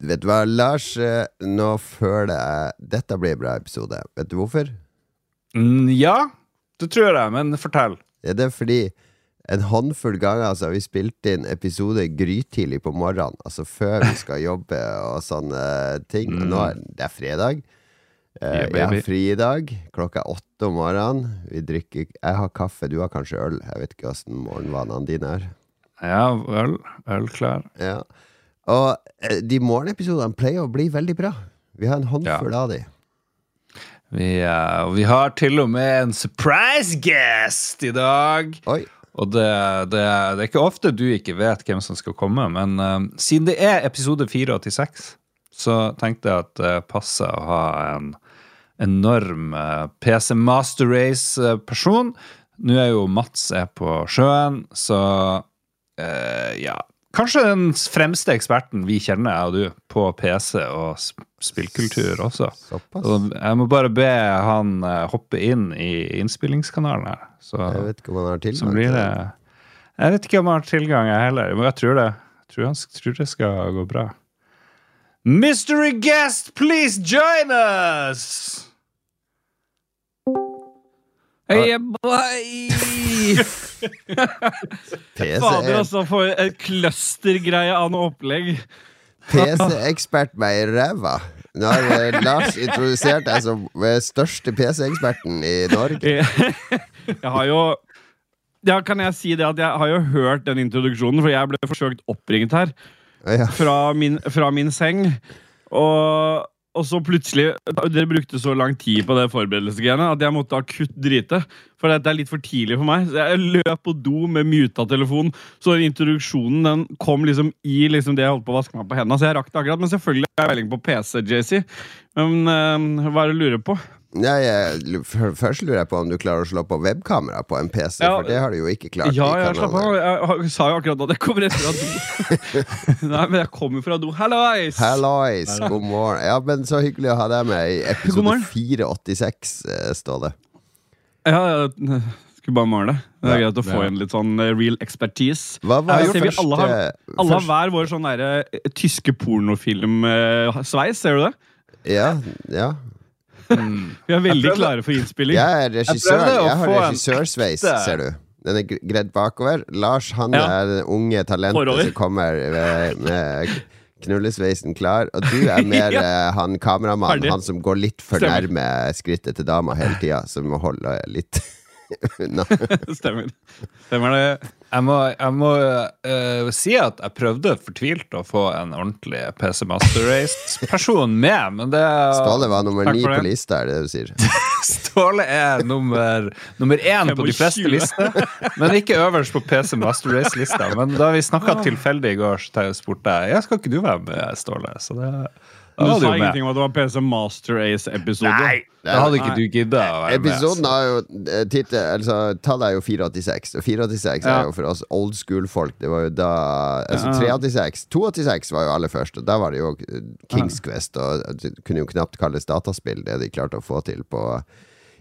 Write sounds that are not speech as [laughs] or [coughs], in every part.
vet du hva, Lars, eh, nå føler jeg Dette blir en bra episode. Vet du hvorfor? Mm, ja, det tror jeg, men fortell. Ja, det er fordi en håndfull ganger altså, har vi spilt inn episode grytidlig på morgenen. Altså før vi skal [laughs] jobbe og sånne ting. Og nå er det er fredag. Eh, Yeah, jeg har fri i dag. Klokka er åtte om morgenen. Vi drikker Jeg har kaffe, du har kanskje øl. Jeg vet ikke åssen morgenvanene dine er. Ja, øl. Øl klar. Ja. Og eh, de morgenepisodene pleier å bli veldig bra. Vi har en håndfull av de. Vi, uh, vi har til og med en surprise guest i dag. Oi. Og det, det, det er ikke ofte du ikke vet hvem som skal komme, men uh, siden det er episode 486, så tenkte jeg at det passer å ha en enorm PC Master Race-person. Nå er jo Mats er på sjøen, så ja Kanskje den fremste eksperten vi kjenner, jeg og du, på PC og spillkultur også. Såpass. Og jeg må bare be han eh, hoppe inn i innspillingskanalen her. Så, Jeg vet ikke om han har tilgang til det. Jeg vet ikke om han har tilgang, jeg heller. Men jeg tror det. Jeg tror, han, tror det skal gå bra. Mystery guest, please join us! Hey, [laughs] [laughs] Fader, altså, for en clustergreie av noe opplegg. PC-ekspert meg i ræva. Nå har eh, [laughs] Lars introdusert deg som eh, største PC-eksperten i Norge. Jeg har jo ja, Kan jeg si det at jeg har jo hørt den introduksjonen, for jeg ble forsøkt oppringt her Ja. fra min, fra min seng. Og, og så plutselig Dere brukte så lang tid på det forberedelsesgreiene at jeg måtte akutt drite. For dette er litt for tidlig for meg. Så jeg løp på do med muta telefon. Så introduksjonen den kom liksom i liksom det jeg holdt på å vaske meg på hendene. Så jeg rakk det akkurat. Men selvfølgelig er jeg melding på PC, JC. Men øh, hva er det du lurer på? Ja, jeg, først lurer jeg på om du klarer å slå på webkamera på en PC, Ja, for det har du jo ikke klart. Ja, jeg slapp av. Jeg, sa jo akkurat at jeg kommer rett fra do. Nei, men jeg kommer fra do. Hallois! Hallois, god morgen. Ja, men Så hyggelig å ha deg med i episode 486, Ståle. står det. Ja, jeg skulle bare male det. Er greit å få det- igjen litt sånn eh, real expertise. Hva var jo først? alle har- Alle har hver vår sånn derre eh, tyske pornofilm-sveis, ser du det? Ja, ja. [laughs] Vi er veldig klare for innspilling. Jeg er regissør. Jeg, Jeg har regissørsveis, ser du. Den er gredd bakover. Lars han Ja. er det unge talentet Forover. som kommer med, med knullesveisen klar. Og du er [laughs] mer Ja. eh, han kameramannen, han som går litt for Stemmer. nærme skrittet til dama hele tida, som må holde litt [laughs] unna. [laughs] Stemmer. Stemmer det. Jeg må, jeg må uh, si at jeg prøvde fortvilt å få en ordentlig PC Master Race-person med, men det Ståle var nummer ni på lista, er det det du sier? [laughs] Ståle er nummer, nummer én på de fleste lister, men ikke øverst på PC Master Race-lista. Men da vi snakka tilfeldig i går, så spurte jeg ja, skal ikke du være med, Ståle. Så det Du sa ingenting om at det var PC Master Ace-episode. Nei, Det hadde ikke du gidda å være med. Episoden har jo titel, altså, Tallet er jo 486, og 486 Ja. er jo for oss old school-folk. Det var jo da Altså 386 286 var jo aller først, og da var det jo Kings Quest, og det kunne jo knapt kalles dataspill, det de klarte å få til på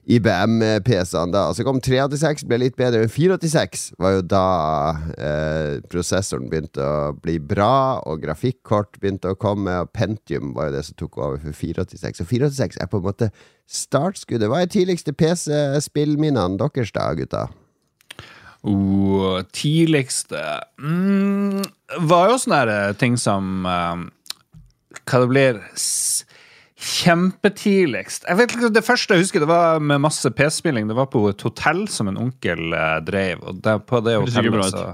IBM-PC-ene da. Og så kom 386, ble litt bedre, men 486 var jo da eh, prosessoren begynte å bli bra, og grafikkort begynte å komme, og Pentium var jo det som tok over for 486. Og 486 er på en måte startskuddet. Hva er tidligste PC-spillminnene deres da, gutta? Oh, tidligste mm, Var jo sånne eh, ting som eh, Hva det blir s- Kjempetidligst Jeg vet ikke, Det første jeg husker, det var med masse PC-spilling. Det var på et hotell som en onkel eh, drev. Og der, på det hotellet så,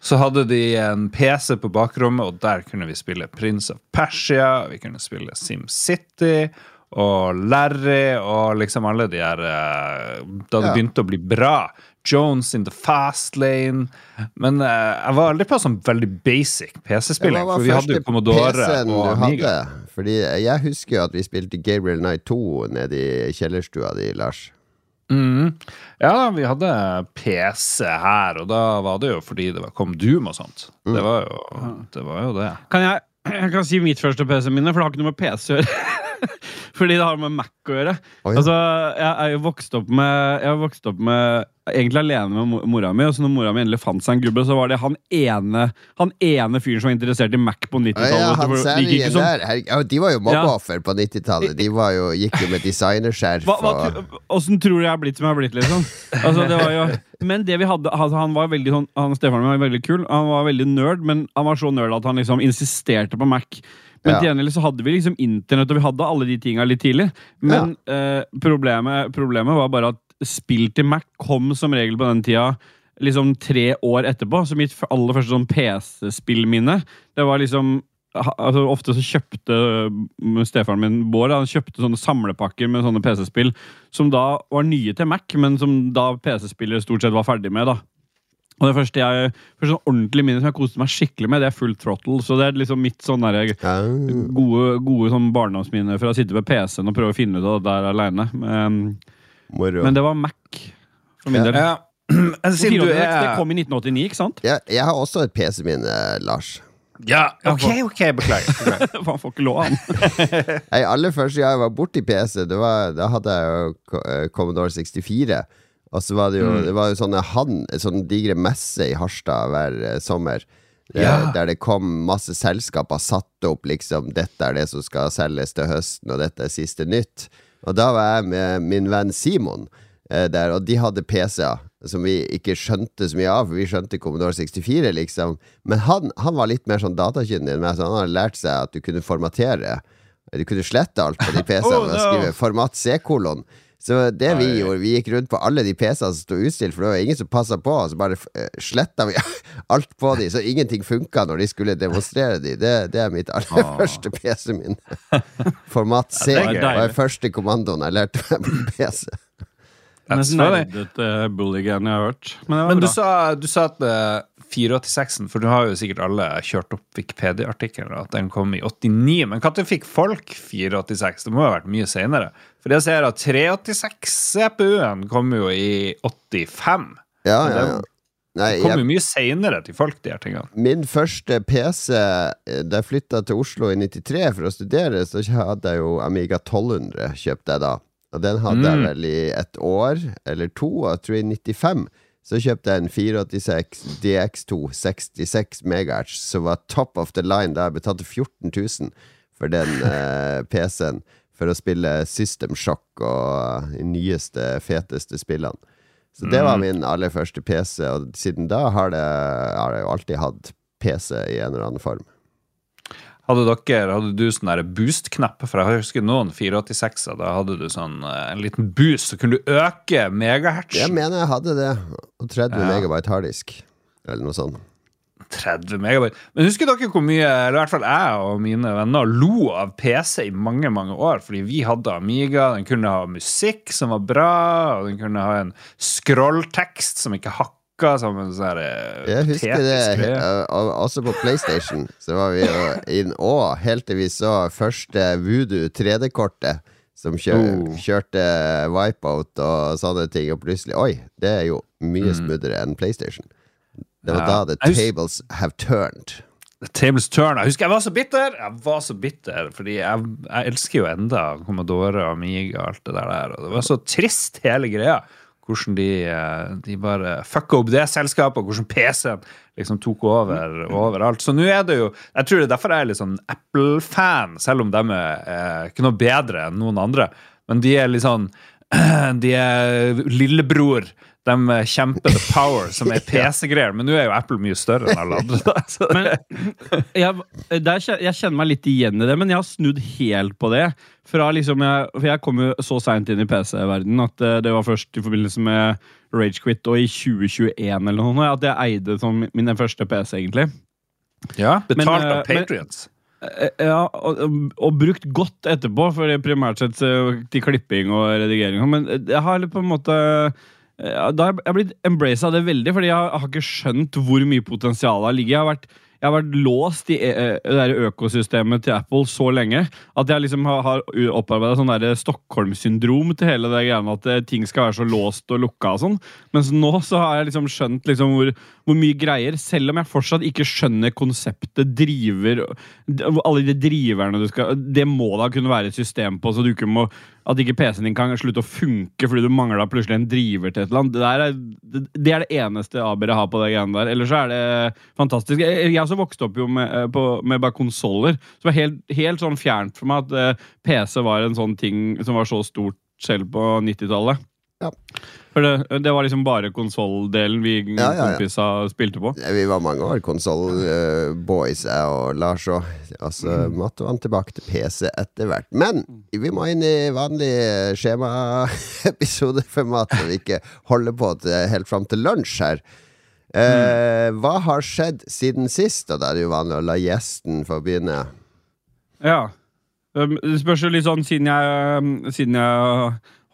så hadde de en PC på bakrommet, og der kunne vi spille Prince of Persia. Vi kunne spille SimCity og Larry og liksom alle de her eh, Da det Ja. begynte å bli bra. Jones in the fast lane. Men uh, jeg var aldri på sånn veldig basic PC-spilling. For vi hadde jo Commodore PC-en og Amiga. hadde? Fordi jeg husker jo at vi spilte Gabriel Knight 2 nede i kjellerstua di, Lars. Mm. Ja, vi hadde PC her, og da var det jo fordi det var- kom Doom og sånt. Mm. Det, var jo, det var jo det. Kan jeg, jeg kan si mitt første PC-minne, for det har ikke noe med PC å gjøre. [laughs] [laughs] Fordi det har med Mac å gjøre. Ja. Altså, jeg er jo vokst opp med Jeg har vokst opp med Egentlig alene med mo- mora mi. Og så når mora mi endelig fant seg en gubbe, så var det han ene Han ene fyren som var interessert i Mac på 90-tallet. ja, ja, de var jo mobbeoffer på 90-tallet. De var jo, gikk jo med designerskjerf hva, og Åssen tror du jeg har blitt som jeg har blitt, liksom? Altså, det var jo, men det vi hadde altså, Han var veldig sånn Han Stefan min var veldig kul. Han var veldig nerd, men han var så nerd at han liksom insisterte på Mac. Men Ja. til gjengjeld så hadde vi liksom internett, og vi hadde alle de tinga litt tidlig. Men eh, problemet, problemet var bare at spill til Mac kom som regel på den tida liksom tre år etterpå. Så mitt aller første sånn PC-spillminne, det var liksom altså Ofte så kjøpte mm, stefaren min Bård han kjøpte sånne samlepakker med sånne PC-spill som da var nye til Mac, men som da PC-spillere stort sett var ferdig med. da og det første jeg, første sånn ordentlige minnet som jeg koste meg skikkelig med, det er Full Throttle. Så det er liksom mitt sånn der, gode, gode sånn barndomsminne fra å sitte ved PC-en og prøve å finne ut av det der aleine. Men, men det var Mac for min Ja. del. Ja. Men [clears throat] Siden du 486, Det kom i 1989, ikke sant? Ja, jeg har også et PC-minne, Lars. Ja, ok, ok, beklager. [laughs] Han får ikke lov, han. Aller første gang jeg var borti PC, det var, da hadde jeg jo Commodore 64. Og så var det jo, det var jo sånne han, sånne digre messer i Harstad hver eh, sommer. eh, Ja. Der det kom masse selskaper satte opp liksom Dette er det som skal selges til høsten, og dette er siste nytt. Og da var jeg med min venn Simon eh, der, og de hadde PC-er som vi ikke skjønte så mye av, for vi skjønte Commodore 64, liksom. Men han, han var litt mer sånn datakyndig enn meg, så han hadde lært seg at du kunne formatere. Du kunne slette alt på de PC-ene Oh, ved å no. skrive format C-kolon. Så det vi gjorde, vi gikk rundt på alle de PC-ene som sto utstilt, for det var ingen som passa på, og så bare uh, sletta vi [laughs] alt på de, så ingenting funka når de skulle demonstrere de. Det, det er mitt aller Ah. første PC min. [laughs] Format C Ja, det var den første kommandoen jeg lærte meg på PC. Den That's mest funny. nerdete jeg har hørt. Men det var Men du sa, du sa at eh, 486-en, for du har jo sikkert alle kjørt opp Wikipedia-artikkelen, at den kom i 89. Men når fikk folk 486? Det må jo ha vært mye senere. For jeg ser at 386-CPU-en kom jo i 85. Ja, ja, ja. Nei, Det kom jo mye senere til folk, de her tingene. min første PC eh, Da jeg flytta til Oslo i 93 for å studere, så hadde jeg jo Amiga 1200, kjøpte jeg da. Og den hadde jeg Mm. vel i et år eller to, og jeg tror i 95 så kjøpte jeg en 486 DX2 66 MHz, som var top of the line da jeg betalte 14 000 for den eh, PC-en for å spille System Shock og de nyeste, feteste spillene. Så det var min aller første PC, og siden da har, det, har jeg jo alltid hatt PC i en eller annen form. Hadde dere, hadde du sånn boost-knapp? For jeg husker noen 486-er. Da hadde du sånn eh, en liten boost, så kunne du øke megahertz. Jeg mener jeg hadde det. Og 30 Ja. megabyte harddisk. Eller noe sånt. 30 megabyte. Men husker dere hvor mye eller i hvert fall jeg og mine venner lo av PC i mange mange år? Fordi vi hadde Amiga, den kunne ha musikk som var bra, og den kunne ha en scrolltekst som ikke hakka som en sånn eh, Jeg husker det og også på PlayStation. Så var vi jo inn Å, helt til vi så første Voodoo 3D-kortet. Som kjør, Oh. kjørte Wipeout og sånne ting, og plutselig Oi, det er jo mye smoothere enn PlayStation. Det var da the tables have turned. The Tables Turn. Jeg husker jeg var så bitter! Jeg var så bitter, fordi jeg, jeg elsker jo enda Commodore og Amiga og alt det der. der, Og det var så trist, hele greia. Hvordan de, eh, de bare fucka opp det selskapet, og hvordan PC-en liksom tok over overalt. Så nå er det jo Jeg tror det er derfor jeg er litt sånn Apple-fan, selv om de er eh, ikke noe bedre enn noen andre. Men de er litt sånn [clears throat] De er lillebror. De kjemper the power, som er [laughs] PC-greier. Men nå er jo Apple mye større enn alle andre. [laughs] da. Så Men jeg, der, jeg kjenner meg litt igjen i det, men jeg har snudd helt på det. Fra liksom jeg, for jeg kom jo så seint inn i PC-verdenen at eh, det var først i forbindelse med Ragequit og i 2021 eller noe, at jeg eide som min første PC, egentlig. Ja, betalt Men, av Patriots. men- Patrions. Eh, Ja, og, og brukt godt etterpå, for primært sett eh, til klipping og redigering. Men jeg har litt på en måte Da har jeg blitt embraced av det veldig, fordi jeg har, ikke skjønt hvor mye potensial har ligget. Jeg har vært jeg har vært låst i eh, det der økosystemet til Apple så lenge at jeg liksom har, har opparbeida sånn Stockholm-syndrom til hele det greiene at eh, ting skal være så låst og lukka og sånn. Mens nå så har jeg liksom skjønt liksom hvor, hvor mye greier, selv om jeg fortsatt ikke skjønner konseptet driver Alle de driverne du skal Det må da kunne være et system på, så du ikke må at ikke PC-en din kan slutte å funke fordi du mangla plutselig en driver til et eller annet. Det, er, det, er det eneste Aberet har på det greiene der. Ellers er det fantastisk. Jeg, jeg også vokste opp jo med, eh, på, med bare konsoller. Så det var helt, helt, sånn fjernt for meg at eh, PC var en sånn ting som var så stort selv på 90-tallet. Ja. For det, det, var liksom bare konsolldelen vi ja, ja, kompisa spilte på? Vi var mange år konsollboys, uh, jeg og Lars òg. Altså, mm. måtte han tilbake til PC etter hvert. Men vi må inn i vanlig skjemaepisodeformat, så vi ikke holder på til, helt fram til lunsj her. Uh, mm. Hva har skjedd siden sist? Og da er det jo vanlig å la gjesten få begynne. Ja. Um, det spørs jo litt sånn siden jeg, um, siden jeg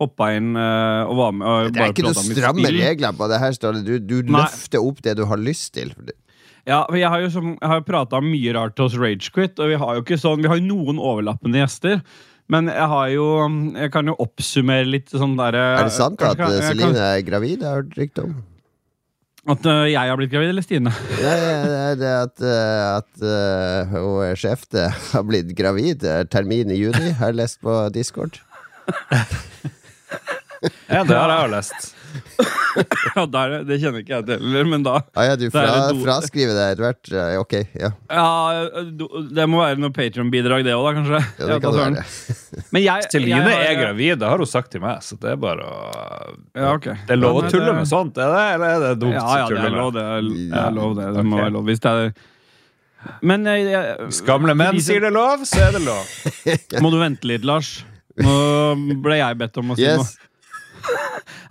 hoppa inn uh, og var med. Og det er ikke noen stramme regler på det her. Ståle. Du, du løfter opp det du har lyst til. Ja, Jeg har jo som, prata mye rart hos Ragequit, og vi har jo ikke sånn, vi har jo noen overlappende gjester. Men jeg har jo Jeg kan jo oppsummere litt sånn derre Er det sant at kan, Celine kan, er gravid? Jeg har hørt rykte om. At uh, jeg har blitt gravid, eller Stine? [laughs] Ja, ja, det at, at uh, hun sjefte har blitt gravid. Termin i juni, har jeg lest på Discord. [laughs] Ja, det har jeg også lest. ja, der, Det kjenner ikke jeg til heller, men da ah, ja, Du fra, fraskriver det etter hvert? Ok, ja. ja. Det må være noe Patrion-bidrag, det òg, da, kanskje. Ja, det kan det være. [laughs] men jeg, Celine jeg, er gravid, det har hun sagt til meg, så det er bare å ja, okay. Det er lov å tulle med sånt, er det? Eller er det dumt ja, ja, det er lov, det. Er, det, er lov, det. det må være lov. Hvis det er men jeg, jeg, Gamle menn sier det lov, så er det lov. Må du vente litt, Lars? Nå ble jeg bedt om å si yes. noe.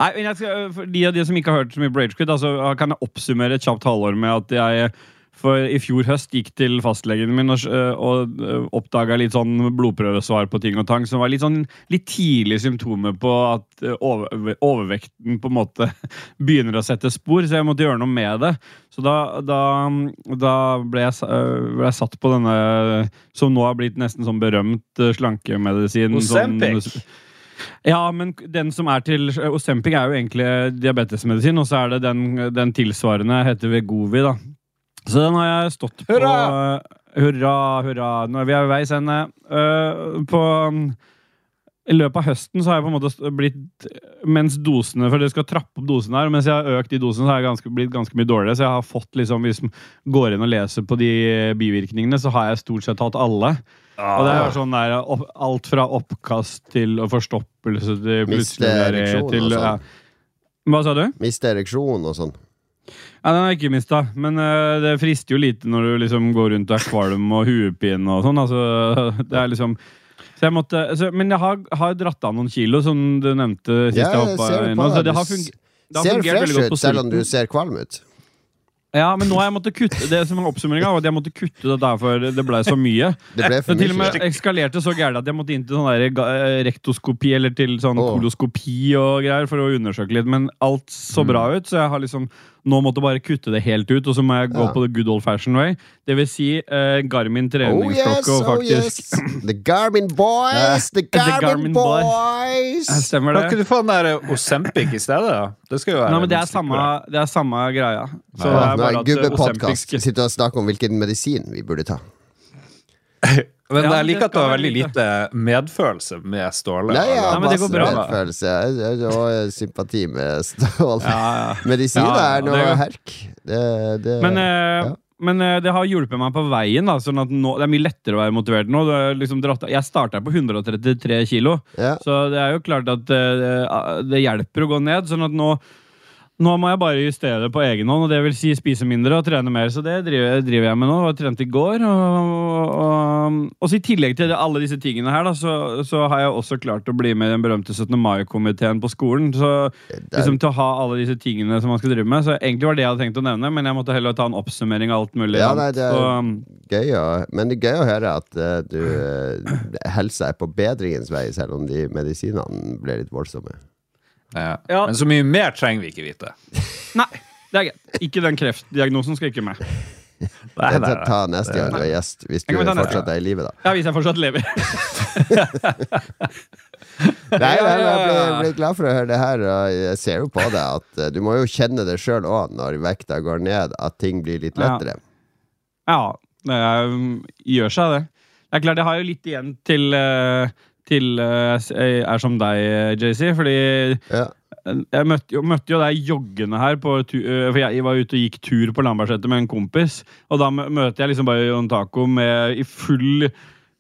Nei, men jeg skal, for De av de som ikke har hørt så mye på Ragequit, altså, kan jeg oppsummere et kjapt halvår med at jeg for i fjor høst gikk til fastlegen min og, og oppdaga litt sånn blodprøvesvar på ting og tang, som var litt sånn litt tidlige symptomer på at over, overvekten på en måte [laughs] begynner å sette spor, så jeg måtte gjøre noe med det. Så da, da, da ble, jeg, ble, jeg, satt på denne som nå har blitt nesten sånn berømt slankemedisin. Ozempic? Sånn, ja, men den som er til Osempic, er jo egentlig diabetesmedisin, og så er det den, den tilsvarende heter Vegovi, da. Så den har jeg stått på. Hurra! Hurra, hurra. Nå er vi ved veis ende. Uh, på i løpet av høsten så har jeg på en måte blitt Mens dosene For det skal trappe opp dosene her. Mens jeg har økt de dosene, så har jeg ganske, blitt ganske mye dårligere. Så jeg har fått liksom Hvis man går inn og leser på de bivirkningene, så har jeg stort sett hatt alle. Ah. Og det er sånn der, alt fra oppkast til forstoppelse til plutselig til, sånn. Ja. Hva sa du? Miste ereksjon og sånn. Ja, Den har jeg ikke mista, men uh, det frister jo lite når du liksom går rundt og er kvalm og huepine og sånn. Altså, [laughs] det er liksom så jeg måtte, så, Men jeg har, har, dratt av noen kilo, som du nevnte sist ja, jeg hoppa inn. Så det har, fung det har ser fresh ut, selv om du ser kvalm ut. Ja, men nå har jeg måttet kutte Det som er oppsummeringa, var at jeg måtte kutte det der for det ble så mye. Det ble for mye. til og med eskalerte så gærent at jeg måtte inn til sånn der eh, rektoskopi eller til sånn oh. koloskopi og greier for å undersøke litt, men alt så bra mm. ut, så jeg har liksom nå måtte jeg bare kutte det helt ut, og så må jeg gå ja. på the good old fashion way. Det vil si uh, Garmin treningsklokke oh, yes, oh, yes. The Garmin boys! The Garmin, [laughs] the Garmin boys! boys. Stemmer det. Kan ikke du få den der Osempic i stedet? da? Det skal jo være Nei, men det er, samme, det er samme greia. Så ja, det er Gubbepodkast. Sitter og snakker om hvilken medisin vi burde ta. [laughs] Men ja, jeg liker at du har veldig lite medfølelse med Ståle. Nei, jeg har masse medfølelse og sympati med Ståle. Ja, ja. Medisiner er noe herk. Det, det, men, eh, men eh, det har hjulpet meg på veien. Da, sånn at nå, Det er mye lettere å være motivert nå. Liksom dratt, jeg starta på 133 kilo, så det er jo klart at det, eh, det hjelper å gå ned. sånn at nå nå må jeg bare justere det på egen hånd, og det vil si spise mindre og trene mer. Så det driver, driver jeg med nå. Jeg trente i går. Og, og, og, så I tillegg til alle disse tingene her, da, så, så, har jeg også klart å bli med i den berømte 17. mai-komiteen på skolen. Så liksom Til å ha alle disse tingene som man skal drive med. Så egentlig var det jeg hadde tenkt å nevne, men jeg måtte heller ta en oppsummering av alt mulig. Ja, nei, det er så, gøy å, men det er gøy å høre at uh, du uh, helsa er på bedringens vei, selv om de medisinene ble litt voldsomme. Ja. Ja. Men så mye mer trenger vi ikke vite. Nei, det er greit. Ikke den kreftdiagnosen skal ikke med. Nei, [laughs] Det nei, ta, ta neste gang du er gjest, hvis du Kan ta neste fortsatt er i live, da. Ja, hvis jeg fortsatt lever. [laughs] Nei, nei, nei, jeg blir, glad for å høre det her. Og jeg ser jo på det at eh, du må jo kjenne det sjøl òg, når vekta går ned, at ting blir litt Ja. lettere. Ja, det er, gjør seg det. Det er klart, jeg har jo litt igjen til, eh, til eh, jeg er som deg, JC, fordi Ja. jeg møtte jo, møtte jo deg joggende her på For jeg var ute og gikk tur på Lambertseter med en kompis. Og da mø- møter jeg liksom bare Jon Taco med, i full,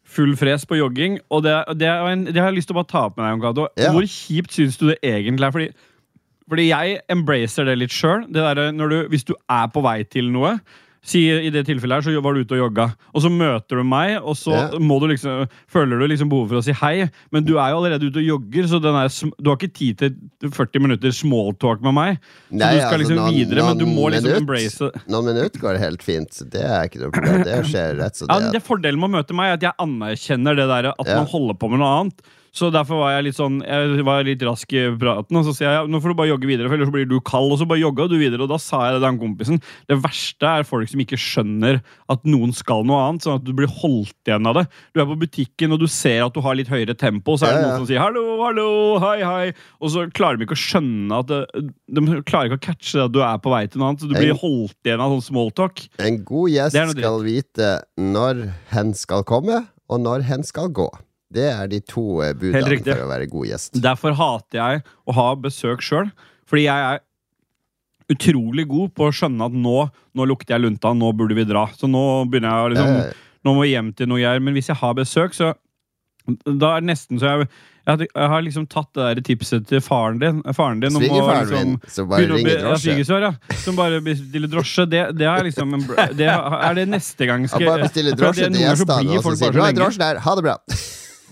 full fres på jogging. Og det, det, en, det har jeg lyst til å bare ta opp med deg, Jon Cato. Ja. Hvor kjipt syns du det egentlig er? Fordi, fordi jeg embracer det litt sjøl. Hvis du er på vei til noe Si I det tilfellet her så var du ute og jogga, og så møter du meg, og så Ja. må du liksom, føler du liksom behov for å si hei, men du er jo allerede ute og jogger, så den er, du har ikke tid til 40 minutter smalltalk med meg. Så Nei, du skal altså, liksom noen- videre, men du må liksom minutt- embrace. Noen minutter går helt fint, det er ikke noe problem. Det skjer rett som Ja, det er. det Fordelen med å møte meg er at jeg anerkjenner det der at Ja. man holder på med noe annet. Så derfor var jeg litt sånn Jeg var litt rask i praten, og så sier jeg ja, nå får du bare jogge videre, for ellers blir du kald. Og så bare jogga du videre, og da sa jeg det til han kompisen. Det verste er folk som ikke skjønner at noen skal noe annet, sånn at du blir holdt igjen av det. Du er på butikken, og du ser at du har litt høyere tempo, så er det Ja, ja. noen som sier 'hallo, hallo, hei, hei', og så klarer de ikke å skjønne at det, De klarer ikke å catche at du er på vei til noe annet, så du blir Jeg- holdt igjen av sånn smalltalk. En god gjest skal vite når hen skal komme, og når hen skal gå. Det er de to eh, budene for å være god gjest. Derfor hater jeg å ha besøk sjøl. Fordi jeg er utrolig god på å skjønne at nå, nå lukter jeg lunta, nå burde vi dra. Så nå begynner jeg liksom Eh, Nå må vi hjem til noe greier. Men hvis jeg har besøk, så Da er det nesten så jeg jeg, jeg har liksom tatt det der tipset til faren din. Faren din Svigerfaren liksom min, som bare ringer drosje. ja, ja. Som bare bestiller drosje. Det, det er liksom en, det er det neste gang Han bare bestiller [laughs] drosje til gjestene, og så sier du har lenge. drosjen der, ha det bra.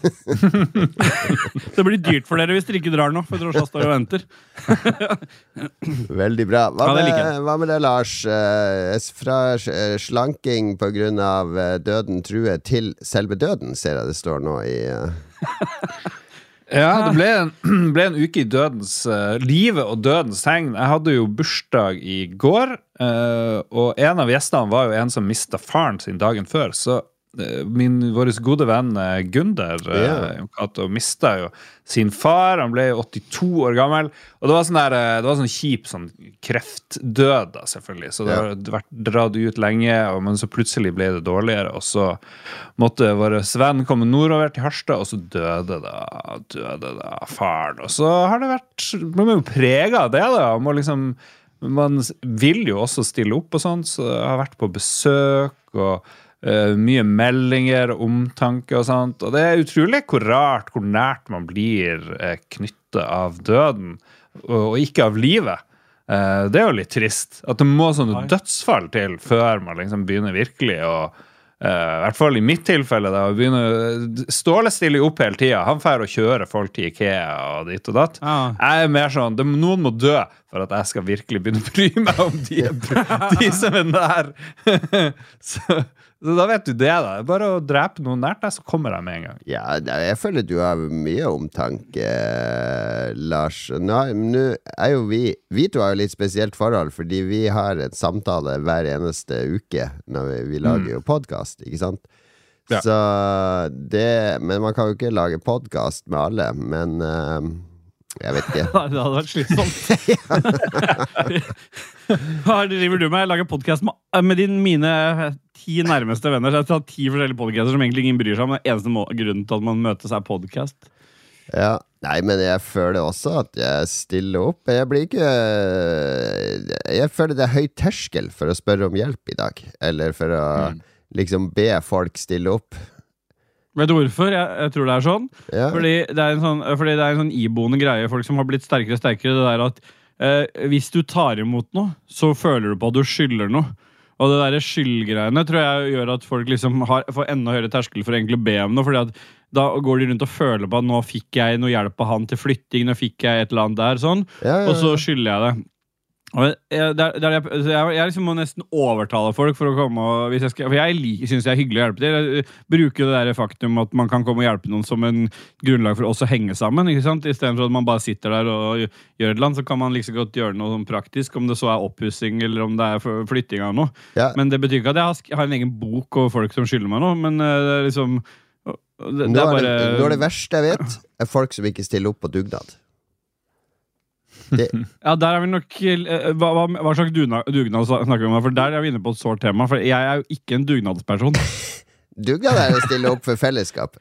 [laughs] Det blir dyrt for dere hvis dere ikke drar nå, for drosja står og venter. Veldig bra. Hva, Ja, det med, hva med det, Lars? Eh, fra eh, slanking pga. Uh, døden truer til selve døden, ser jeg det står nå i eh, [laughs] Ja, det ble en, [clears throat] ble en uke i dødens uh, livet og dødens tegn. Jeg hadde jo bursdag i går, uh, og en av gjestene var jo en som mista faren sin dagen før. Så eh, min, vår gode venn eh, Gunder Ja. uh, mista jo sin far. Han ble 82 år gammel. Og det var sånn der, eh, det var sånn kjip sånn kreftdød, da, selvfølgelig. Så det Ja. har vært dratt ut lenge, men så plutselig ble det dårligere. Og så måtte vår venn komme nordover til Harstad, og så døde da, døde da faren. Og så har det vært Man er jo prega av det, da. Man, liksom, man vil jo også stille opp og sånn, så jeg har vært på besøk og eh, mye meldinger omtanke og sånt. Og det er utrolig hvor rart, hvor nært man blir uh, knytta av døden, og, og ikke av livet. Uh, det er jo litt trist. At det må sånne dødsfall til før man liksom begynner virkelig å eh, I hvert fall i mitt tilfelle. da, å begynne, Ståle stiller jo opp hele tida. Han drar og kjører folk til Ikea og dit og datt. Ah. Jeg er mer sånn det, Noen må dø for at jeg skal virkelig begynne å bry meg om de, de som er nær. [laughs] så, så da vet du det, da. Bare å drepe noen nært deg, så kommer de med en gang. Ja, jeg føler du har mye omtanke, eh, Lars. Nå nå er jo vi Vi to har jo litt spesielt forhold, fordi vi har en samtale hver eneste uke når vi, vi lager jo podkast, ikke sant? Ja. Så det Men man kan jo ikke lage podkast med alle, men uh, jeg vet ikke. [laughs] Det hadde vært slitsomt. [laughs] Hva driver du med? Jeg lager podkast med, med din, mine ti nærmeste venner. Så jeg har ti forskjellige podcaster som egentlig ingen bryr seg om. Den eneste grunnen til at man møtes, er podkast. Ja, Nei, men jeg føler også at jeg stiller opp. Jeg blir ikke Jeg føler det er høy terskel for å spørre om hjelp i dag. Eller for å liksom be folk stille opp. Vet du hvorfor? Jeg, jeg tror det er sånn. Ja. Fordi det er en sånn, fordi det er en sånn iboende greie. Folk som har blitt sterkere og sterkere. Det der at eh, Hvis du tar imot noe, så føler du på at du skylder noe. Og det der skyldgreiene tror jeg gjør at folk liksom har, får enda høyere terskel for å be om noe. fordi at da går de rundt og føler på at nå fikk jeg noe hjelp av han til flytting, nå fikk jeg et eller annet der, sånn, Ja, ja, og så skylder jeg det. Jeg, der, der jeg, jeg, jeg liksom må nesten overtale folk for å komme og jeg skal, For jeg syns det er hyggelig å hjelpe til. Jeg bruker det der faktum at man kan komme og hjelpe noen som en grunnlag for oss å henge sammen. ikke sant? Istedenfor at man bare sitter der og gjør et eller annet, så kan man like så godt gjøre noe sånn praktisk. Om det så er oppussing eller om det er flytting av noe. Ja. Men det betyr ikke at jeg har, har en egen bok over folk som skylder meg noe. Men eh, det er liksom det, det er bare det, nå er det verste jeg vet, er folk som ikke stiller opp på dugnad. Det, Ja, der er vi nok eh, Hva, hva, hva slags dugnad, snakker vi om? For Der er vi inne på et sårt tema. For jeg er jo ikke en dugnadsperson. [laughs] dugnad er å stille opp for fellesskap.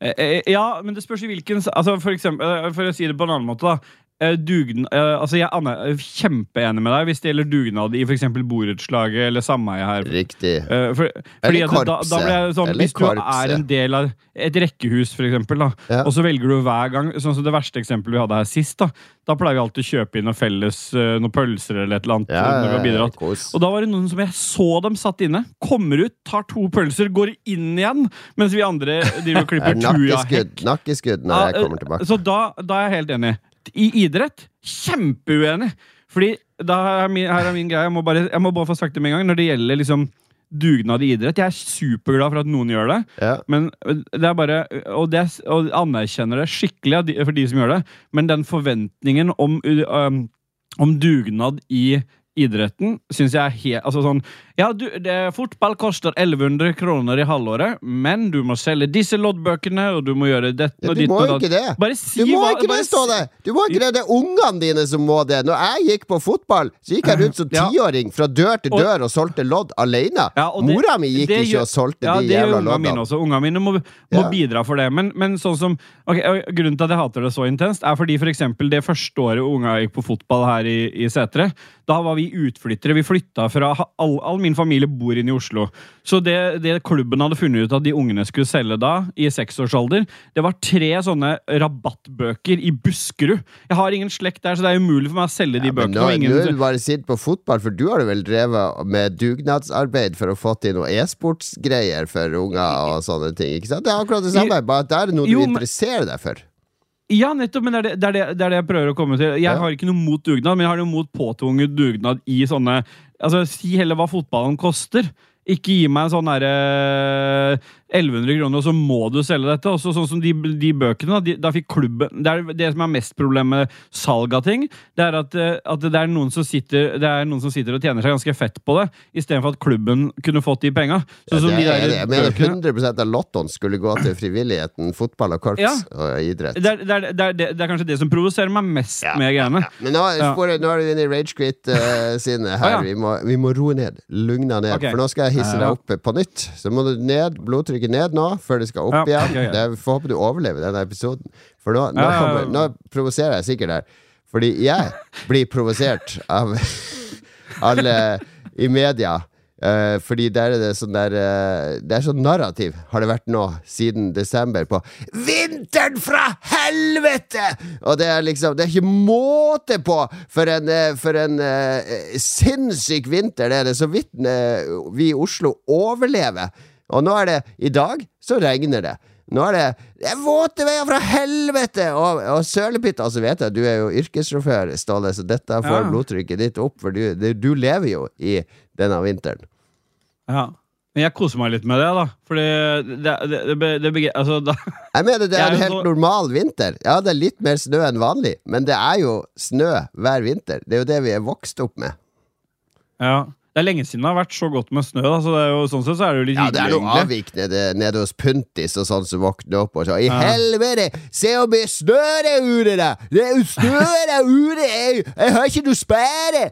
Eh, eh, Ja, men det spørs i hvilken altså For eksempel, for å si det på en annen måte, da. Eh, Dugn, eh, altså jeg er kjempeenig med deg hvis det gjelder dugnad i f.eks. borettslaget eller sameiet her. Riktig. Eh, for, fordi at da, korpset. da blir jeg sånn, Eller Hvis du korpse. er en del av et rekkehus, for eksempel, da, Ja. og så velger du hver gang Sånn som Det verste eksempelet vi hadde her sist. Da Da pleier vi alltid å kjøpe inn noen felles, noen pølser eller et eller annet. Ja, når vi har bidratt. Og da var det noen som jeg så dem satt inne. Kommer ut, tar to pølser, går inn igjen. Mens vi andre driver og [laughs] klipper er tuja-hekk. nakkeskudd når jeg kommer tilbake. Så da, da er jeg helt enig. I idrett kjempeuenig. Fordi da er min, her er min greie. Jeg må, bare, jeg må bare få sagt det med en gang. Når det gjelder liksom dugnad i idrett Jeg er superglad for at noen gjør det. Ja. Men det er bare Og, det, og anerkjenner det skikkelig for de som gjør det. Men den forventningen om, um, om dugnad i idretten syns jeg er helt altså sånn, Ja, du, det, fotball koster 1100 kroner i halvåret, men du må selge disse loddbøkene, og du må gjøre dette Ja, og ditt og datt. det! Bare si Du må hva ikke det, Ståle! Du må ikke det, det er ungene dine som må det. Når jeg gikk på fotball, så gikk jeg rundt som tiåring fra dør til dør og solgte lodd alene. Ja, det- Mora mi gikk det ikke og solgte ja, de det jævla loddene. mine også. Ungene mine må, må Ja. bidra for det. Men, men sånn som okay, Grunnen til at jeg hater det så intenst, er fordi for eksempel det første året unga gikk på fotball her i, i Setre, da var vi utflyttere. Vi flytta fra all, all min familie bor inne i Oslo. Så det, det klubben hadde funnet ut at de ungene skulle selge da, i seksårsalder, det var tre sånne rabattbøker i Buskerud. Jeg har ingen slekt der, så det er umulig for meg å selge de Ja, bøkene. nå, ingen, nå bare sint på fotball, for du har jo vel drevet med dugnadsarbeid for å få til noe e-sportsgreier for unger og sånne ting. Ikke sant? Det er akkurat det samme, bare at det er noe Jo, du interesserer deg for. Ja, nettopp, men det er det, det, er det, er det jeg prøver å komme til. Jeg har ikke noe mot dugnad, men jeg har noe mot påtvunget dugnad i sånne Altså, Si heller hva fotballen koster. Ikke gi meg en sånn derre 1100 kroner, og så må du selge dette. Også sånn som de, de bøkene. De, da fikk klubben Det er det som er mest problem med salg av ting. Det er at, eh, at det, er noen som sitter, det er noen som sitter og tjener seg ganske fett på det, istedenfor at klubben kunne fått de penga. Ja, de jeg, mener bøkene- 100% av lottoen skulle gå til frivilligheten, fotball og korps Ja. og idrett. det er, det, er, det, er, kanskje det som provoserer meg mest med greiene. Men nå, Ja. sporet- nå er du inne i ragequit-sinnet her. Ah, ja. vi, må, vi må roe ned. Lugna ned. Okay. For nå skal jeg hisse deg opp på nytt. Så må du ned, blodtrykket ned nå, før det skal opp Ja, igjen. ja. Er, får håpe du overlever denne episoden. For nå, nå, Ja, ja, ja. kommer, nå provoserer jeg sikkert her. Fordi jeg blir provosert av [laughs] alle i media. Uh, fordi der er det sånn der uh, Det er sånn narrativ, har det vært nå, siden desember, på 'Vinteren fra helvete!' Og det er liksom Det er ikke måte på for en, uh, for en sinnssyk vinter det er det. Så vidt vi i Oslo overlever. Og nå er det I dag så regner det. Nå er det Det er våte veier fra helvete! Og, og sølepytta, så vet jeg du er jo yrkessjåfør, Ståle, så dette får Ja. blodtrykket ditt opp, for du, du lever jo i denne vinteren. Ja. Men jeg koser meg litt med det, da. Fordi det, det, det, det, det altså, da, [laughs] Jeg mener det er en helt normal vinter. Ja, det er litt mer snø enn vanlig, men det er jo snø hver vinter. Det er jo det vi er vokst opp med. ja. Det er lenge siden det har vært så godt med snø. Da, så det er jo, sånn sett så er det jo litt Ja, det er noe avvik nede, nede hos Puntis og sånn som våkner opp og sier I Ja. helvete, se hvor mye snø det er ute der! Det er jo snø der ute! Jeg, jeg har ikke noe spære!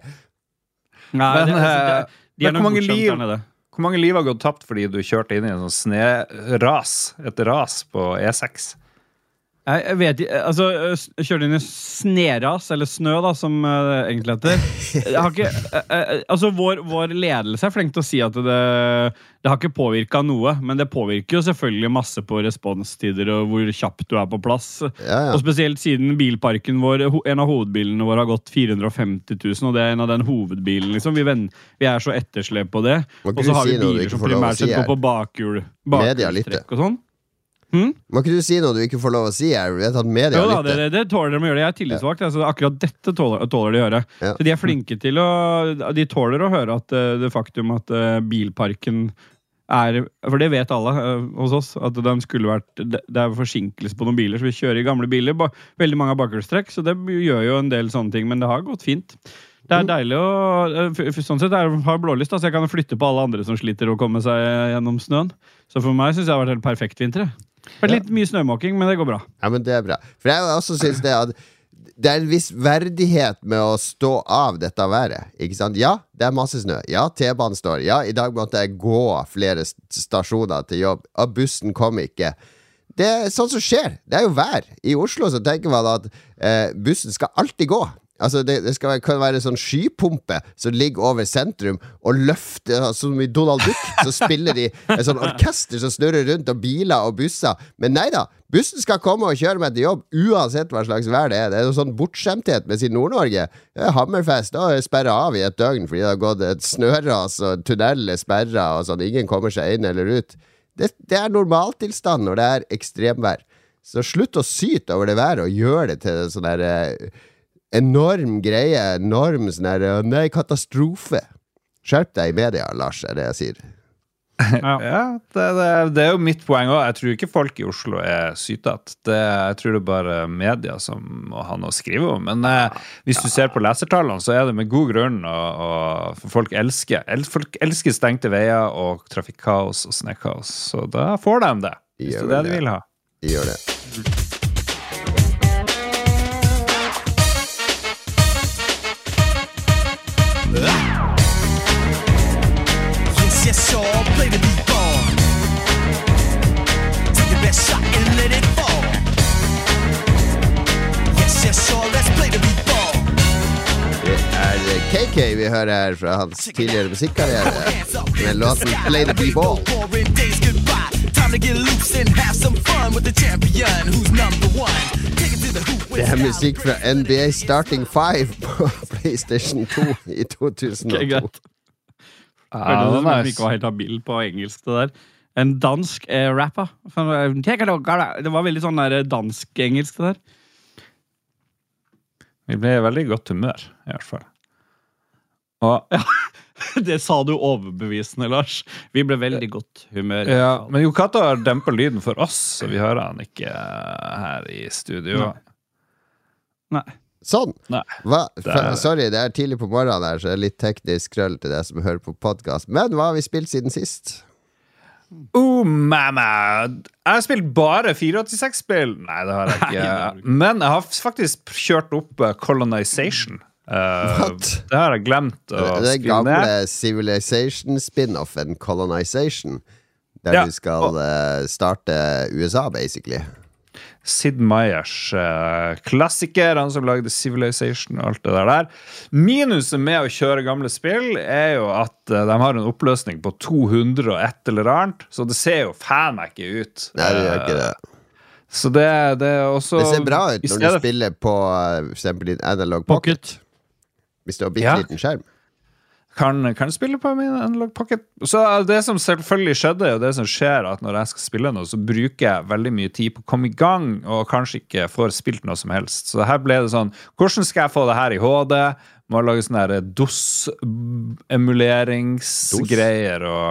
Nei, Men, det, altså, det, eh, de er hvor nok mange bortskjemt liv- der nede. Hvor mange liv har gått tapt fordi du kjørte inn i en sånn sneras? Et ras på E E6? Jeg, vet ikke, altså Kjørte inn i sneras, eller snø, da, som eh, det egentlig heter. [laughs] Ikke, eh, eh, altså Vår, vår ledelse er flink til å si at det, det har ikke påvirka noe. Men det påvirker jo selvfølgelig masse på responstider og hvor kjapt du er på plass. Ja, ja. Og spesielt siden bilparken vår, en av hovedbilene våre har gått 450 000, og det er en av den hovedbilen. liksom. Vi, venn, vi er så etterslep på det. Og så har vi biler si som primært sett går på bakhjul. Bakhjulstrekk og sånn. Må ikke du si noe du ikke får lov å si? Jeg vet at media Jo da, det, det, det tåler de å gjøre. Jeg er tillitsvalgt. Altså, akkurat dette tåler, tåler de å gjøre. Ja. Så de er flinke til å De tåler å høre at eh, det faktum at eh, bilparken er For det vet alle uh, hos oss. At den skulle vært Det det er forsinkelse på noen biler, så vi kjører i gamle biler. Ba, veldig mange har bakhjulstrekk, så det gjør jo en del sånne ting. Men det har gått fint. Det er deilig å Sånn sett det har blålyst, da, så jeg kan flytte på alle andre som sliter å komme seg gjennom snøen. Så for meg syns jeg det har vært helt perfekt vinter. Jeg. Vært litt mye snømåking, men det går bra. Ja, men det er bra. For jeg også synes det at det er en viss verdighet med å stå av dette været. Ikke sant? Ja, det er masse snø. Ja, T-banen står. Ja, i dag måtte jeg gå flere stasjoner til jobb. Og bussen kom ikke. Det er sånn som skjer. Det er jo vær. I Oslo så tenker man at eh, bussen skal alltid gå. Altså Det, det være, kan være sånn skypumpe som ligger over sentrum og løfter altså, Som i Donald Duck, så spiller de et sånn orkester som snurrer rundt, og biler og busser. Men nei da, bussen skal komme og kjøre meg til jobb uansett hva slags vær det er. Det er noe sånn bortskjemthet med sin Nord-Norge. Er Hammerfest da sperra av i et døgn fordi det har gått et snøras, og tunnel er sperra, og sånn. Ingen kommer seg inn eller ut. Det, det er normaltilstand når det er ekstremvær. Så slutt å syte over det været og gjør det til sånn der eh, enorm greie. Enorm sånn eh, Nei, katastrofe. Skjerp deg i media, Lars, er det jeg sier. [laughs] Ja, det, det, det er jo mitt poeng òg. Jeg tror ikke folk i Oslo er sytete. Jeg tror det er bare media som må ha noe å skrive om. Men eh, hvis du ser på lesertallene, så er det med god grunn. Og, og for folk elsker el, Folk elsker stengte veier og trafikkaos og snøkaos. Så da får de det. Hvis gjør det er det de vil ha. Gjør det. Yes, yes, all play the beat ball. Take the best shot and let it fall. Yes, yes, all let's play the beat ball. Det er eh, KK vi hører her fra hans tidligere musikkarriere. Med låten 'Play the B-Ball'. Boring days goodbye. Time to get loose and have some fun with the champion who's number one. Take it to the hoop. Det er musikk fra NBA Starting Five på [laughs] PlayStation 2 i 2002. Ja, det som nice. ikke var helt habil på engelsk. det der En dansk eh, rapper. Eh, alla. Det var veldig sånn eh, dansk-engelsk, det der. Vi ble i veldig godt humør, i hvert fall. Og, [laughs] Det sa du overbevisende, Lars. Vi ble veldig godt humør. ja, men Jo Cato har dempa lyden for oss, så vi hører han ikke eh, her i studio. Nei. Nei. Sånn. Nei. Det er- Sorry, det er tidlig på morgenen her, så det er litt teknisk krøll til deg som hører på podkast. Men hva har vi spilt siden sist? Oh, mamma! Jeg har spilt bare 486-spill. Nei, det har jeg ikke. Men jeg har faktisk kjørt opp eh, Colonization. Uh, det har jeg glemt å Det ned. Den gamle. Civilization-spin-offen, Colonization. Der Ja, du skal uh, starte USA, basically. Sid Meyers eh, klassiker, han som lagde Civilization og alt det der. der. Minuset med å kjøre gamle spill er jo at eh, de har en oppløsning på 200 og et eller annet, så det ser jo faen meg ikke ut. Nei, det gjør ikke det. Eh, Så det, det er også Det ser bra ut når du spiller på eh, for eksempel din analog pocket. Pocket. Hvis du har bitte Ja. liten skjerm. Kan, kan spille på min analog pocket. Så det som selvfølgelig skjedde, og det som skjer, at når jeg skal spille noe, så bruker jeg veldig mye tid på å komme i gang, og kanskje ikke får spilt noe som helst. Så her ble det sånn Hvordan skal jeg få det her i HD? Må lage sånne her DOS-emuleringsgreier og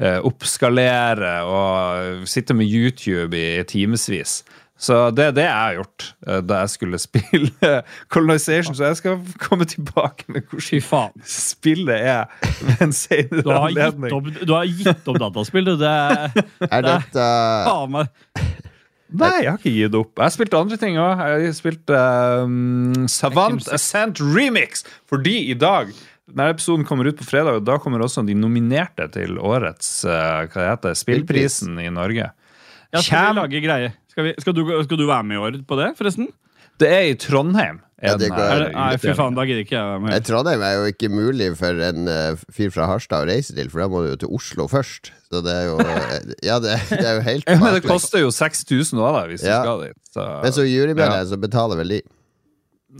eh, oppskalere og sitte med YouTube i timevis. Så det er det jeg har gjort eh, da jeg skulle spille [laughs] Colonization. Så jeg skal komme tilbake med hvordan spillet er ved en senere Du har gitt anledning. opp, du har gitt opp dataspill, du. Det er [laughs] dette faen meg Nei, jeg har ikke gitt opp. Jeg har spilt andre ting òg. Jeg har spilt um, Savant Ascent Remix. Fordi i dag denne episoden kommer ut på fredag, og da kommer også de nominerte til årets uh, hva det heter, spillprisen i Norge. ja, Skal vi lage greie? Skal, vi, skal, du, skal du være med i år på det, forresten? Det er i Trondheim. Ja, det går- Er det, nei, fy faen, da gidder ikke jeg med. Trondheim er jo ikke mulig for en uh, fyr fra Harstad å reise til, for da må du jo til Oslo først. Så det er jo eh, Ja, det, det er jo [laughs] helt Ja, men det koster jo 6000 òg, da, hvis Ja. du skal dit. Så, Men så jurymedlem, Ja. så betaler vel de.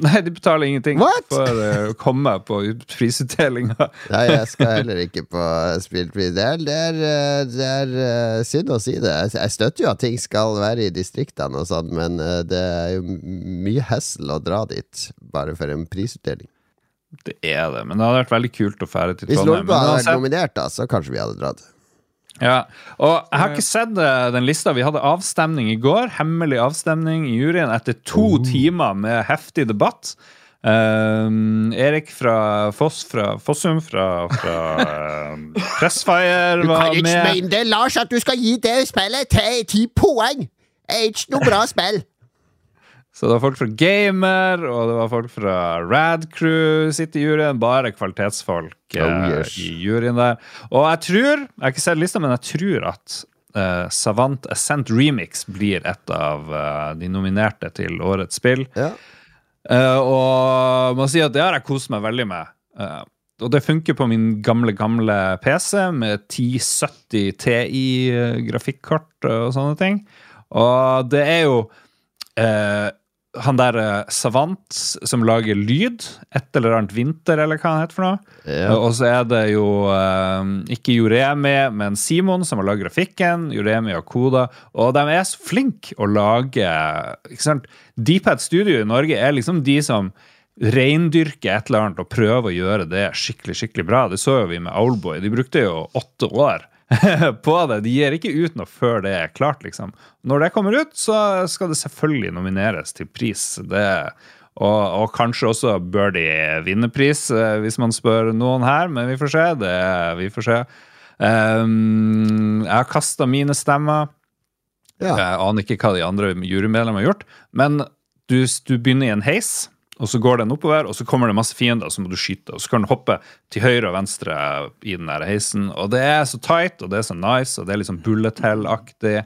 Nei, de betaler ingenting What? for eh, å komme på ut- prisutdelinga. Nei, jeg skal heller ikke på spillpris. Det er, det er, eh, det er eh, synd å si det. Jeg- støtter jo at ting skal være i distriktene og sånn, men det er jo mye hessel å dra dit bare for en prisutdeling. Det er det, men det hadde vært veldig kult å fære til Hvis Trondheim. Lolbua Men hadde vært nominert, da, så kanskje vi hadde dratt. Ja, og jeg har ikke sett eh, den lista. Vi hadde avstemning i går. Hemmelig avstemning i juryen etter to timer med heftig debatt. Um, Erik fra Foss fra Fossum fra, fra um, [laughs] Pressfire var med. det, Lars, at du skal gi det spillet ti poeng! Det er ikke noe bra spill. Så det var folk fra Gamer, og det var folk fra Rad Crew sitter i juryen. Bare kvalitetsfolk eh, Oh, yes. i juryen der. Og jeg tror, jeg har ikke sett lista, men jeg tror at uh, Savant Ascent Remix blir et av uh, de nominerte til årets spill. Ja. Uh, og må si at det har jeg kost meg veldig med. Uh, og det funker på min gamle, gamle PC med 1070 TI-grafikkort og sånne ting. Og det er jo eh, han der eh, Savant som lager lyd. Et eller annet Vinter, eller hva han heter for noe. Ja. Og så er det jo eh, ikke Joremi, men Simon som har lagd grafikken. Joremi og Koda. Og de er så flinke å lage ikke sant? Deephead Studio i Norge er liksom de som reindyrker et eller annet og prøver å gjøre det skikkelig skikkelig bra. Det så jo vi med Owlboy. De brukte jo åtte år [laughs] på det. De gir ikke ut noe før det er klart, liksom. Når det kommer ut, så skal det selvfølgelig nomineres til pris. Det, og, og kanskje også bør de vinne pris, eh, hvis man spør noen her, men vi får se. Det, vi får se. Um, jeg har kasta mine stemmer. Ja. Jeg aner ikke hva de andre jurymedlemmene har gjort, men du, du begynner i en heis. Og så går den oppover, og så kommer det masse fiender, og så må du skyte. Og så kan du hoppe til høyre og venstre i den der heisen. Og det er så tight, og det er så nice, og det er liksom bullet hell-aktig.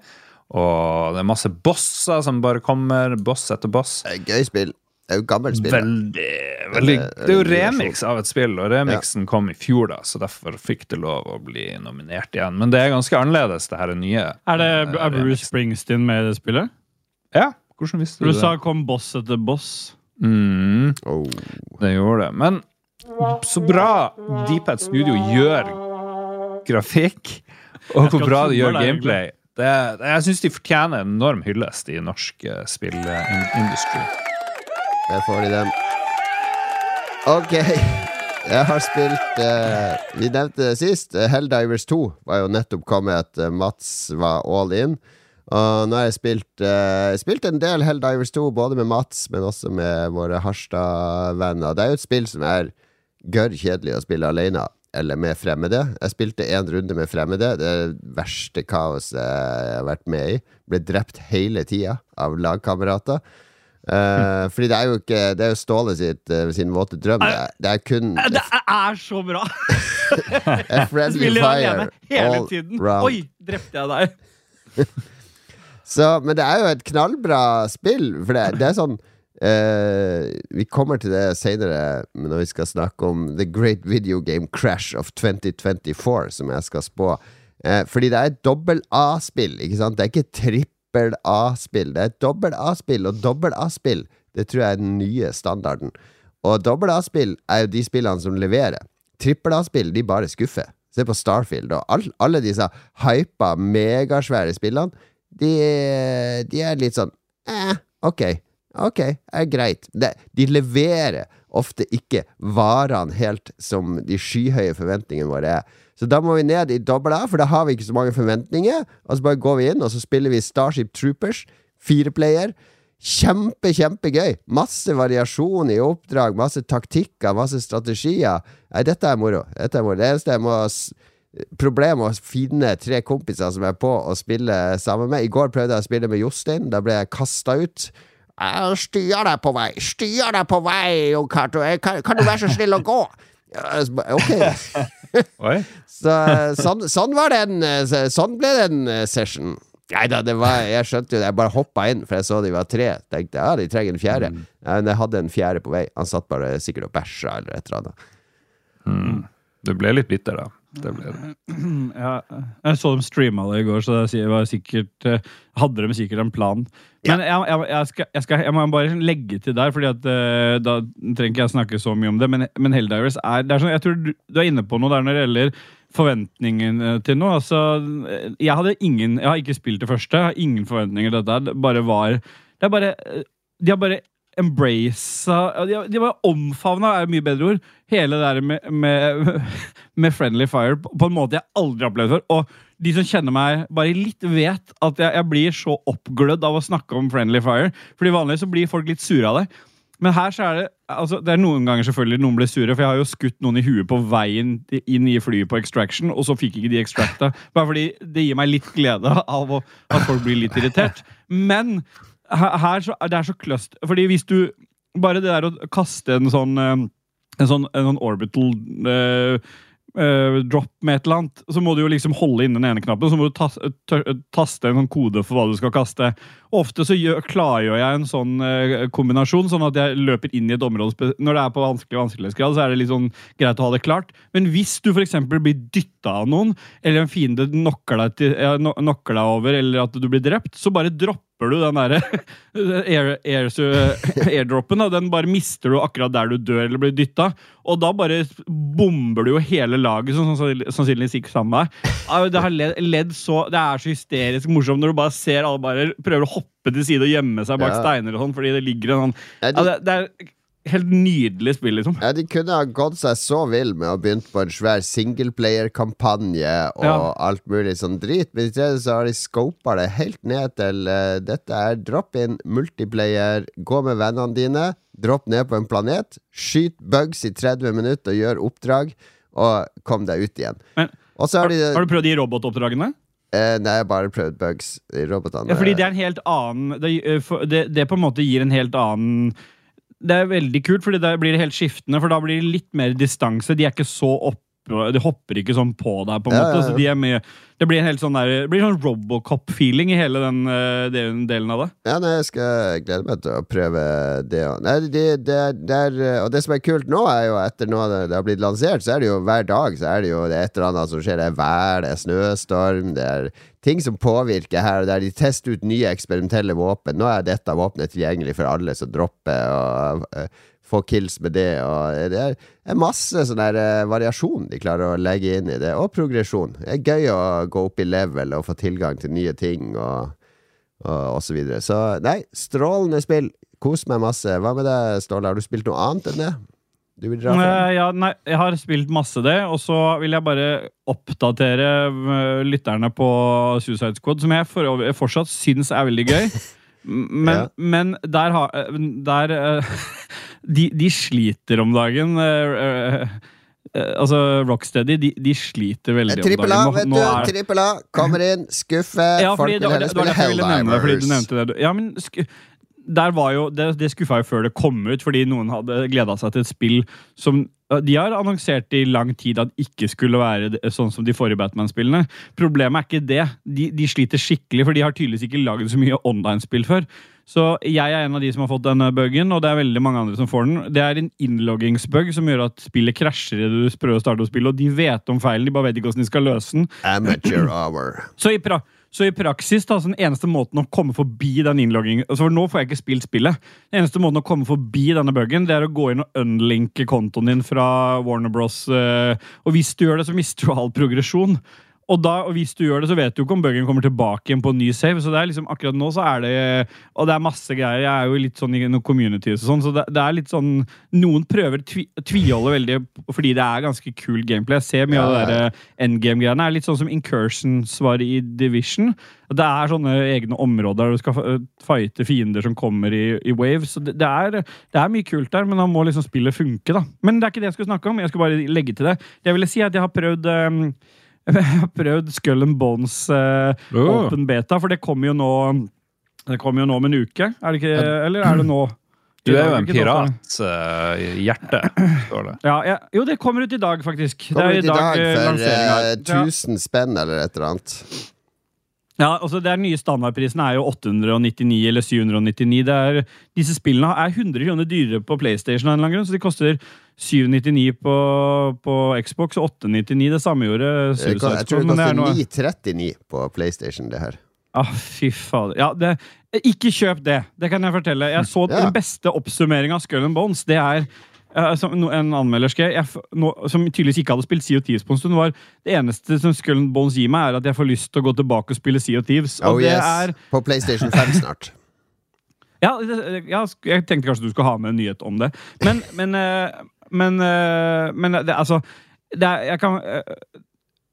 Og det er masse bosser som bare kommer, boss etter boss. Er et Gøy spill. Det er jo gammelt spill. Veldig, veldig Det er jo remix av et spill, og remixen kom i fjor, da, så derfor fikk det lov å bli nominert igjen. Men det er ganske annerledes, det her nye. Er, det, eh, er Bruce. Springsteen med i det spillet? Ja, hvordan visste du du det? sa kom boss etter boss. Mm. Oh. Det gjorde det. Men så bra Deephead Studio gjør grafikk, og hvor bra de gjør gameplay. Det, det, jeg syns de fortjener en enorm hyllest i norsk uh, spillindustri. Der får de dem. Ok. Jeg har spilt eh, Vi nevnte det sist. eh, Helldivers 2 var jo nettopp kommet. eh, Mats var all in. Og nå har jeg spilt, eh, spilt en del Helldivers 2, både med Mats, men også med våre Harstad-venner. Det er jo et spill som er gørr kjedelig å spille alene, eller med fremmede. Jeg spilte én runde med fremmede. Det er det verste kaoset jeg har vært med i. Ble drept hele tida av lagkamerater. Eh, fordi det er jo ikke Det er jo Ståle sitt, uh, sin våte drøm. Det er, det er kun Det er så bra! [laughs] a friendly fire all tiden. round. Oi, drepte jeg deg? [laughs] Så, men det er jo et knallbra spill, for det, det er sånn Uh, Vi kommer til det seinere når vi skal snakke om The Great Video Game Crash of 2024, som jeg skal spå. Uh, fordi det er et dobbel A-spill, ikke sant? Det er ikke trippel A-spill. Det er et dobbel A-spill, og dobbel A-spill det tror jeg er den nye standarden. Og dobbel A-spill er jo de spillene som leverer. Trippel A-spill, de bare skuffer. Se på Starfield og all, alle disse hypa, megasvære spillene. De, de er litt sånn eh, ok, ok, er greit. De, de leverer ofte ikke varene helt som de skyhøye forventningene våre er. Så da må vi ned i dobbel A, for da har vi ikke så mange forventninger. Og så bare går vi inn, og så spiller vi Starship Troopers. fireplayer. Kjempe, kjempegøy. Masse variasjon i oppdrag, masse taktikker, masse strategier. Nei, dette er moro. Dette er moro. Det eneste jeg må Problemet å finne tre kompiser som er på å spille sammen med. I går prøvde jeg å spille med Jostein. Da ble jeg kasta ut. Styrer deg på vei, styrer deg på vei, Jon Cato. Kan, kan du være så snill å gå? [laughs] Ok. [laughs] Så, sånn, sånn var den eh, Sånn ble den eh, session. Nei da, Jeg skjønte jo det. Jeg bare hoppa inn, for jeg så de var tre. Tenkte ja, de trenger en fjerde. Mm. men jeg hadde en fjerde på vei. Han satt bare sikkert og bæsja eller et eller annet. Du ble litt bitter, da. Det ble det. [clears throat] Ja, jeg så dem streama det i går, så det var sikkert, eh, hadde de sikkert en plan. Men jeg, jeg, jeg, skal, jeg, skal, jeg må bare legge til der, Fordi at eh, da trenger ikke jeg snakke så mye om det. Men, men Helldivers er, det er sånn, Jeg tror du, du er inne på noe der når det gjelder forventningene til noe. Altså, eh, jeg hadde ingen Jeg har ikke spilt det første. Jeg har ingen forventninger til dette. Det bare var Det er bare De har bare embracet De de har omfavna, er et mye bedre ord, hele det der med, med, [laughs] med Friendly Fire på på en måte jeg aldri har opplevd før. Og de som kjenner meg bare litt, vet at jeg, jeg blir så oppglødd av å snakke om Friendly Fire. Fordi vanligvis så blir folk litt sure av det. Men her så er det altså Det er noen ganger selvfølgelig noen blir sure, for jeg har jo skutt noen i huet på veien inn i flyet på Extraction, og så fikk ikke de extracta. Bare fordi det gir meg litt glede av å, at folk blir litt irritert. Men her, her så, det er så kløst. Fordi hvis du Bare det der å kaste en sånn eh, en sånn, en sånn orbital uh, uh, drop med et eller annet, så må du jo liksom holde inne den ene knappen, så må du tas, taste en sånn kode for hva du skal kaste. Ofte så gjør, klargjør jeg en sånn uh, kombinasjon, sånn at jeg løper inn i et område. Når det er på vanskelig vanskelighetsgrad, så er det litt sånn greit å ha det klart. Men hvis du f.eks. blir dytta av noen, eller en fiende knocker deg, til, knocker deg over, eller at du blir drept, så bare dropper du den derre [laughs] air, air. [laughs] Da. Den bare mister du akkurat der du dør eller blir dytta. Og da bare bomber du jo hele laget, som sannsynlig- sannsynligvis gikk sammen med deg. Det, har ledd, så, det er så hysterisk morsomt når du bare ser alle bare prøver å hoppe til side og gjemme seg bak Ja. steiner og sånn, fordi det ligger en sånn det, det er helt nydelig spill, liksom. ja, de kunne ha gått seg så vill med å begynt på en svær singleplayer-kampanje og Ja. alt mulig sånn drit, men i stedet så har de scopa det helt ned til uh, dette er drop in multiplayer, gå med vennene dine, dropp ned på en planet, skyt bugs i 30 minutter og gjør oppdrag, og kom deg ut igjen. Men, Og så har har, de har du prøvd de robotoppdragene? eh, Nei, jeg har bare prøvd bugs i robotene. Ja, fordi det er en helt annen Det, eh, det, det på en måte gir en helt annen Det er veldig kult, fordi da blir det helt skiftende, for da blir det litt mer distanse. De er ikke så oppe De hopper ikke sånn på deg, på en Ja, måte. Så de er med, det blir en helt sånn der, det blir sånn Robocop-feeling i hele den eh, delen, delen av det. Ja, nei, jeg skal glede meg til å prøve det òg. Det, det, det er, og det som er kult nå, er jo etter nå det, det har blitt lansert, så er det jo hver dag så er det jo det et eller annet som skjer. Det er vær, det er snøstorm, det er ting som påvirker her der. De tester ut nye eksperimentelle våpen. Nå er dette våpenet tilgjengelig for alle som dropper og får kills med det. Og det er, masse sånn der eh, variasjon de klarer å legge inn i det, og progresjon. Det er gøy å gå opp i level og få tilgang til nye ting. og og, og så videre. Så nei, strålende spill. Kos meg masse. Hva med deg, Ståle? Har du spilt noe annet enn det? Du vil? Eh, ja, nei, jeg har spilt masse det, og så vil jeg bare oppdatere eh, lytterne på Suicide Squad, som jeg for, fortsatt syns er veldig gøy. [laughs] Men, Ja. men der har Der [laughs] de, de sliter om dagen. eh, eh, eh, altså, Rocksteady, de, de sliter veldig om Trippel A, dagen. Nå- vet nå du. Trippel A kommer inn, skuffer. ja, Folk vil heller spille Helldivers. Ja, men sk der var jo, det, det skuffa jo før det kom ut, fordi noen hadde gleda seg til et spill som de har annonsert i lang tid at ikke skulle være sånn som de forrige Batman-spillene. Problemet er ikke det. De, de sliter skikkelig, for de har tydeligvis ikke laget så mye online-spill før. Så jeg er en av de som har fått denne bugen, og det er veldig mange andre som får den. Det er en innloggingsbug som gjør at spillet krasjer idet du prøver å starte å spille, og de vet om feilen, de bare vet ikke hvordan de skal løse den. Amateur hour. Så i, pra så i praksis, da, så den eneste måten å komme forbi den innloggingen altså For nå får jeg ikke spilt spillet. Den eneste måten å komme forbi denne buggen, det er å gå inn og unlinke kontoen din fra Warner Bros. eh, og hvis du gjør det, så mister du all progresjon. Og, da, og hvis du gjør det, så vet du ikke om buggen kommer tilbake igjen på en ny save. Så det er liksom akkurat nå så er det Og det er masse greier. Jeg er jo litt sånn i noen communities og sånn, så det, det er litt sånn Noen prøver tvi, tviholde veldig fordi det er ganske kul gameplay. Jeg ser mye av det ja. der endgame-greiene. er litt sånn som Incursions var i Division. Det er sånne egne områder der du skal fighte fiender som kommer i, i waves. Så det, det, er, det er mye kult der, men da må liksom spillet funke. da. Men det er ikke det jeg skulle snakke om. Jeg skulle bare legge til det. Det jeg ville si er at jeg har prøvd um, [laughs] prøvd Skull and Bones uh, Oh. Open Beta, for det kommer jo nå Det kommer jo nå om en uke. Er det ikke, eller er det nå? Du er jo en pirat eh, i hjertet. står det. Ja, ja, jo, det kommer ut i dag, faktisk. Kommer det ut i dag dag for eh, her. Ja. 1000 spenn eller et eller annet. Ja, altså det er Nye standardprisen er jo 899 eller 799. Det er, disse spillene er 100 kroner dyrere på PlayStation, av en eller annen grunn, så de koster 799 på, på Xbox og 899. Det samme gjorde Jeg Suicide tror det Squad. det er noe- koster 939 på PlayStation, det her. Ah, fy fader. Ja, det, ikke kjøp det! Det kan jeg fortelle. Jeg så Ja. Den beste oppsummeringa av Skull and Bones. Det er eh, som en anmelder skrev, som tydeligvis ikke hadde spilt Sea of Thieves på en stund, var det eneste som Skull Bones gir meg, er at jeg får lyst til å gå tilbake og spille Sea of Thieves. Og Oh yes, er På PlayStation 5 snart. [laughs] Ja, ja, jeg tenkte kanskje du skulle ha med en nyhet om det. Men, men, eh, men, eh, men det, altså det er, Jeg kan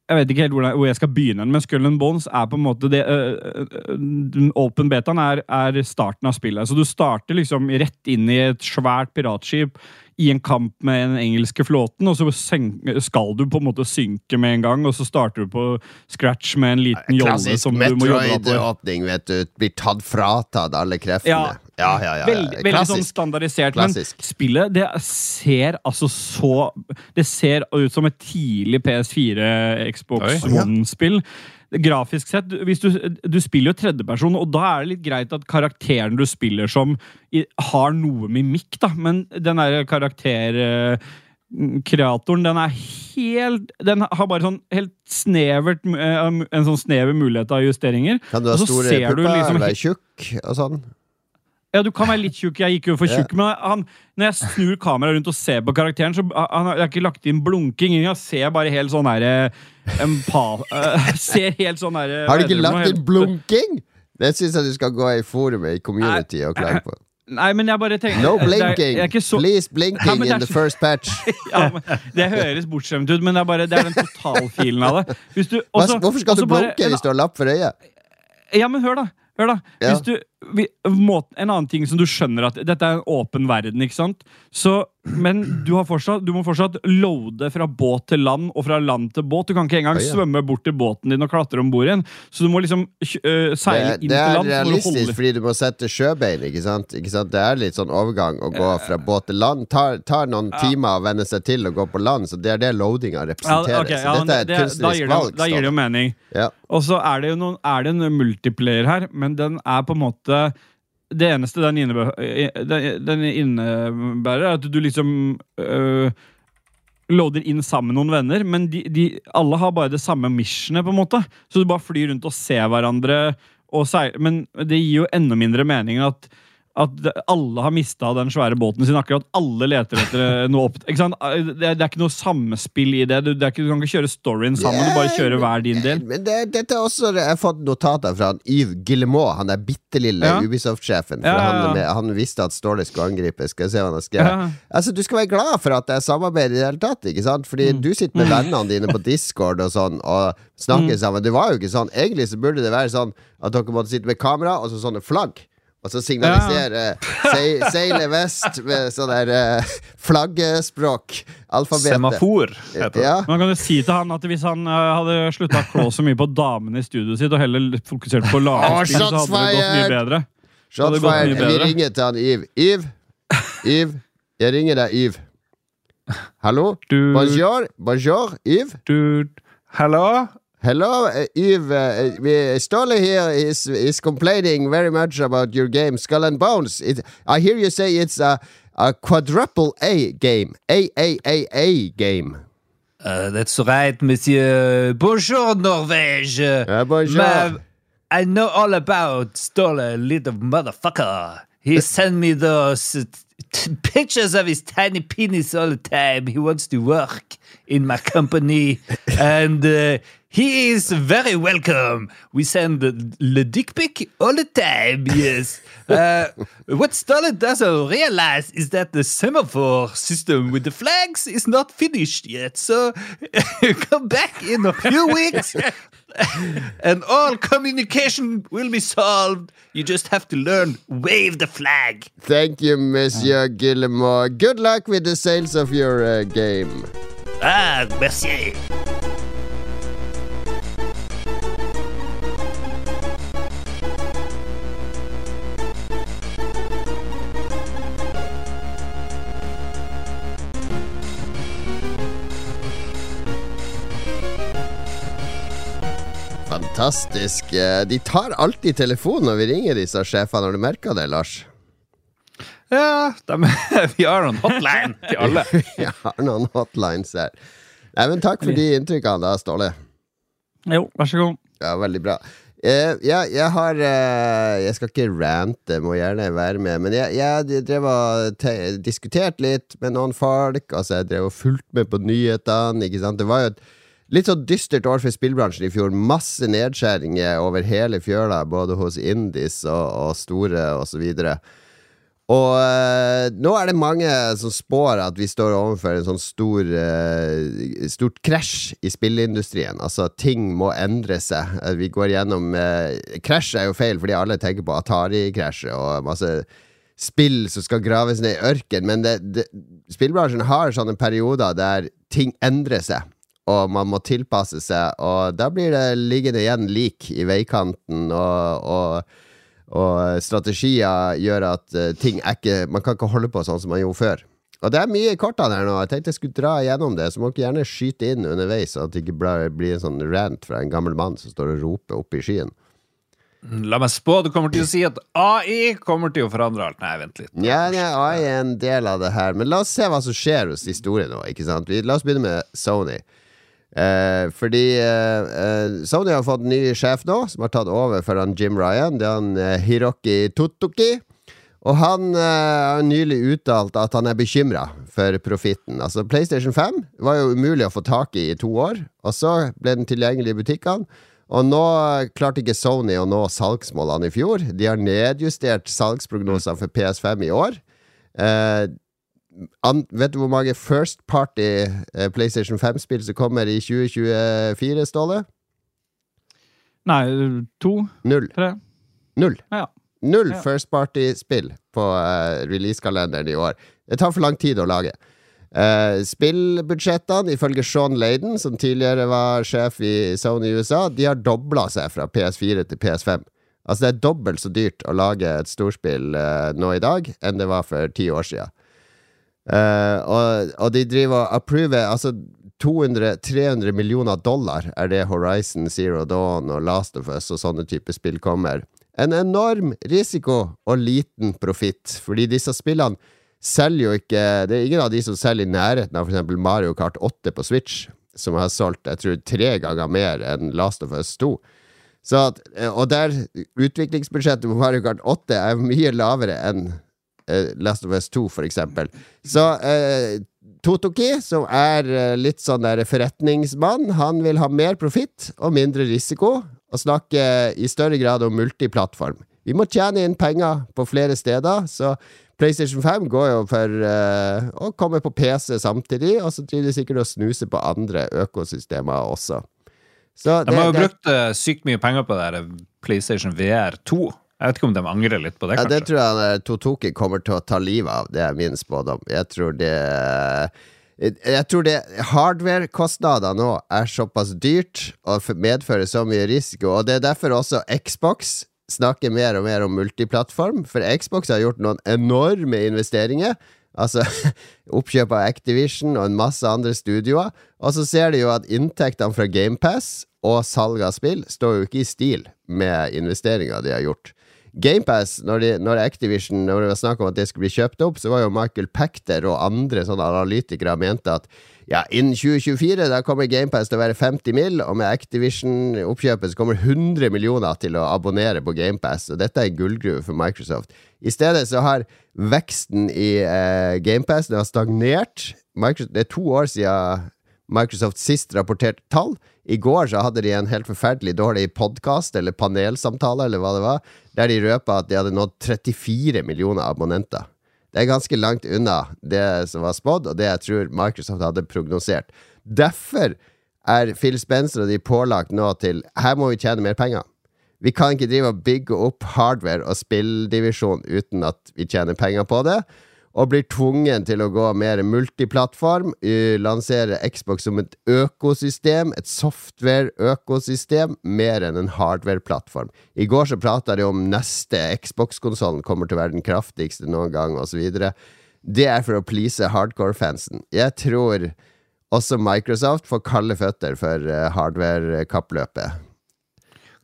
Jeg vet ikke helt hvor, jeg skal begynne, men Skull and Bones er på en måte det eh, Open betaen er, er starten av spillet. Så du starter liksom rett inn i et svært piratskip i en kamp med den engelske flåten, og så skal du på en måte synke med en gang, og så starter du på scratch med en liten jolle Klassisk som du må jobbe deg på. Metroid-åpning, vet du. Blir tatt fratatt alle kreftene. Ja. Ja, ja, ja. ja. Veldig, veldig sånn standardisert. Klassisk. Men spillet det ser altså så Det ser ut som et tidlig PS4 Xbox One-spill. Grafisk sett, du, du spiller jo tredjeperson, og da er det litt greit at karakteren du spiller som, har noe mimikk, da, men den derre karakterkreatoren, den er helt Den har bare sånn helt snevert eh, En sånn snever mulighet av justeringer. Kan du ha store pupper, liksom være tjukk og sånn? Ja, du kan være litt tjukk. Jeg gikk jo for tjukk. Men han, når jeg snur kameraet rundt og ser på karakteren, så han har ikke lagt inn blunking. Jeg ser bare helt sånn derre empa... øh, [laughs] Ser helt sånn derre Har du ikke lagt inn blunking? Det syns jeg du skal gå i forumet i community og klage på. Nei, men jeg bare tenker No det er- blinking! er så, Please blinking ja, in the first patch. [laughs] ja, men Det høres bortskjemt ut, men det er bare Det er den totalfilen av det. Du, også- hvorfor skal du bare- blunke hvis du har lapp for øyet? Ja, men hør da. Hør da. Hvis du, en annen ting som du skjønner at dette er en åpen verden, ikke sant? Så, men du, har fortsatt, du må fortsatt loade fra båt til land og fra land til båt. Du kan ikke engang ja. svømme bort til båten din og klatre om bord igjen. Så du må liksom uh, seile inn det til land. Det er realistisk fordi du må sette sjøbein. Ikke sant? Ikke sant? Det er litt sånn overgang å gå fra båt til land. Tar, tar noen timer å venne seg til å gå på land, så det er det loadinga ja, representerer. ja, så dette er et kunstnerisk valg. da gir det jo mening. Ja. Og så er det jo noen, er det en multiplayer her, men den er på en måte Det eneste den innebærer, den innebærer er at du liksom øh, loader inn sammen med noen venner, men de, de, alle har bare det samme missionet, på en måte. Så du bare flyr rundt og ser hverandre. Og seil, men det gir jo enda mindre mening at at alle har mista den svære båten sin. Akkurat alle leter etter noe opp... Ikke sant? Det, er- det er ikke noe samspill i det. Du, det er ikke, du kan ikke kjøre storyen sammen. Du bare kjører hver din del. Men det, dette er også Jeg har fått notater fra Yves Guillemot, han der bitte lille Ja. Ubisoft-sjefen. Ja, ja. Han, han visste at Ståle skulle angripe. Skal jeg se hva han har skrevet. Altså, du skal være glad for at det er samarbeid i det hele tatt. Ikke sant? Fordi Mm. du sitter med vennene dine på Discord og sånn og snakker Mm. sammen. Det var jo ikke sånn. Egentlig så burde det være sånn at dere måtte sitte med kamera og så sånne flagg. Og så signalisere sei, seile vest med sånn der eh, flaggspråk. Alfabetet. Semafor, heter det. Ja. Man kan jo si til han at hvis han øh, hadde slutta å klå så mye på damene i studioet sitt, og heller fokusert på å lage spill, så hadde det gått mye bedre. Gått mye bedre. Vi ringer til han Yv. Yv, Yv, jeg ringer deg, Yv. Hallo? Du, Bonjour, bonjour, Yv. du Hallo? Hello, uh, Yves. Uh, we- Ståle here is is complaining very much about your game Skull and Bones. It, I hear you say it's a, a quadruple A game. A A A A game. Uh, that's right, monsieur. Bonjour, Norvège. Uh, bonjour. Ma- I know all about Ståle, little motherfucker. He sent me those uh, t- pictures of his tiny penis all the time. He wants to work in my company, [laughs] and uh, he is very welcome. We send the, the dick pic all the time. Yes. [laughs] Uh, what Ståle doesn't realize is that the semaphore system with the flags is not finished yet. So [laughs] come back in a few weeks [laughs] and all communication will be solved. You just have to learn wave the flag. Thank you, Monsieur Guillemot. Good luck with the sales of your uh, game. Ah, merci. Fantastisk. Eh, De tar alltid telefonen når vi ringer disse sjefene. Har du merka det, Lars? Ja, de, [laughs] vi har noen hotline til [laughs] alle. vi har noen hotlines her. Nei, men Takk for de inntrykkene, da, Ståle. Jo, vær så god. Ja, veldig bra. Uh, ja, jeg har uh, Jeg skal ikke rante, må gjerne være med, men jeg, jeg drev og te- diskuterte litt med noen folk. Altså, jeg drev og fulgte med på nyhetene. Ikke sant? Det var jo et litt sånn dystert år for spillbransjen i fjor. Masse nedskjæringer over hele fjøla, både hos indies og, og store og så. Og eh, nå er det mange som spår at vi står overfor en sånn stor eh, stort krasj i spillindustrien. Altså, ting må endre seg. Vi går gjennom eh, Krasj er jo feil, fordi alle tenker på Atari-krasjet og masse spill som skal graves ned i ørken, men det, det, spillbransjen har sånne perioder der ting endrer seg. Og man må tilpasse seg, og da blir det liggende igjen lik i veikanten, og, og og strategier gjør at eh, ting er ikke Man kan ikke holde på sånn som man gjorde før. Og det er mye i kortene her nå. Jeg tenkte jeg skulle dra igjennom det, så må dere gjerne skyte inn underveis, så at det ikke blir, blir en sånn rant fra en gammel mann som står og roper oppe i skyen. La meg spå, du kommer til å si at AI kommer til å forandre alt. Nei, vent litt. Ja, nei, AI er en del av det her, men la oss se hva som skjer hos historien nå. Ikke sant? La oss begynne med Sony. Eh, fordi eh, eh, Sony har fått ny sjef nå, som har tatt over for han Jim Ryan. Det er han eh, Hiroki Totoki. Og han eh, har nylig uttalt at han er bekymra for profitten. Altså, PlayStation 5 var jo umulig å få tak i i to år, og så ble den tilgjengelig i butikkene. Og nå klarte ikke Sony å nå salgsmålene i fjor. De har nedjustert salgsprognoser for PS5 i år. Eh, vet du hvor mange First Party eh, PlayStation 5-spill som kommer i 2024, Ståle? Nei, to, Null. tre. Null. Ja. Null Ja. First Party-spill på uh, releasekalenderen i år. Det tar for lang tid å lage. Uh, spillbudsjettene, ifølge Sean Layden, som tidligere var sjef i Sony USA, de har dobla seg fra PS4 til PS5. Altså Det er dobbelt så dyrt å lage et storspill uh, nå i dag enn det var for ti år siden. Eh, og, og de driver og approver Altså 200-300 millioner dollar er det Horizon Zero Dawn og Last of Us og sånne typer spill kommer. En enorm risiko og liten profitt, fordi disse spillene selger jo ikke Det er ingen av de som selger i nærheten av f.eks. Mario Kart 8 på Switch, som har solgt jeg tror tre ganger mer enn Last of Us 2. Så at, og der utviklingsbudsjettet på Mario Kart 8 er mye lavere enn eh, Last of Us 2, for eksempel. Så uh, Totoki, som er uh, litt sånn der forretningsmann, han vil ha mer profitt og mindre risiko, og snakke i større grad om multiplattform. Vi må tjene inn penger på flere steder, så PlayStation 5 går jo for uh, å komme på PC samtidig, og så driver de sikkert og snuser på andre økosystemer også. Så De har jo brukt uh, sykt mye penger på det der PlayStation VR 2. Jeg vet ikke om de angrer litt på det, Ja, det tror jeg eh, Totoki kommer til å ta livet av. Det er min spådom. Jeg tror det Jeg tror det Hardware-kostnader nå er såpass dyrt og medfører så mye risiko, og det er derfor også Xbox snakker mer og mer om multiplattform, for Xbox har gjort noen enorme investeringer. Altså [laughs] oppkjøp av Activision og en masse andre studioer. Og så ser de jo at inntektene fra GamePass og salg av spill står jo ikke i stil med investeringer de har gjort. GamePass, når, når Activision Når det var snakk om at det skulle bli kjøpt opp, så var jo Michael Pacter og andre sånne analytikere mente at ja, innen 2024 da kommer GamePass til å være 50 mill., og med Activision-oppkjøpet så kommer 100 millioner til å abonnere på GamePass, og dette er en gullgruve for Microsoft. I stedet så har veksten i eh, GamePass stagnert. Microsoft, det er to år siden Microsoft sist rapporterte tall. I går så hadde de en helt forferdelig dårlig podkast eller panelsamtale, eller hva det var, der de røpa at de hadde nådd 34 millioner abonnenter. Det er ganske langt unna det som var spådd, og det jeg tror Microsoft hadde prognosert. Derfor er Phil Spencer og de pålagt nå til Her må vi tjene mer penger. Vi kan ikke drive og bygge opp hardware og spilldivisjon uten at vi tjener penger på det, og blir tvungen til å gå mer multiplattform, Lanserer lansere Xbox som et økosystem, et software-økosystem, mer enn en hardware-plattform. I går så prata de om neste Xbox-konsollen kommer til å være den kraftigste noen gang, osv. Det er for å please hardcore-fansen. Jeg tror også Microsoft får kalde føtter for eh, hardware-kappløpet.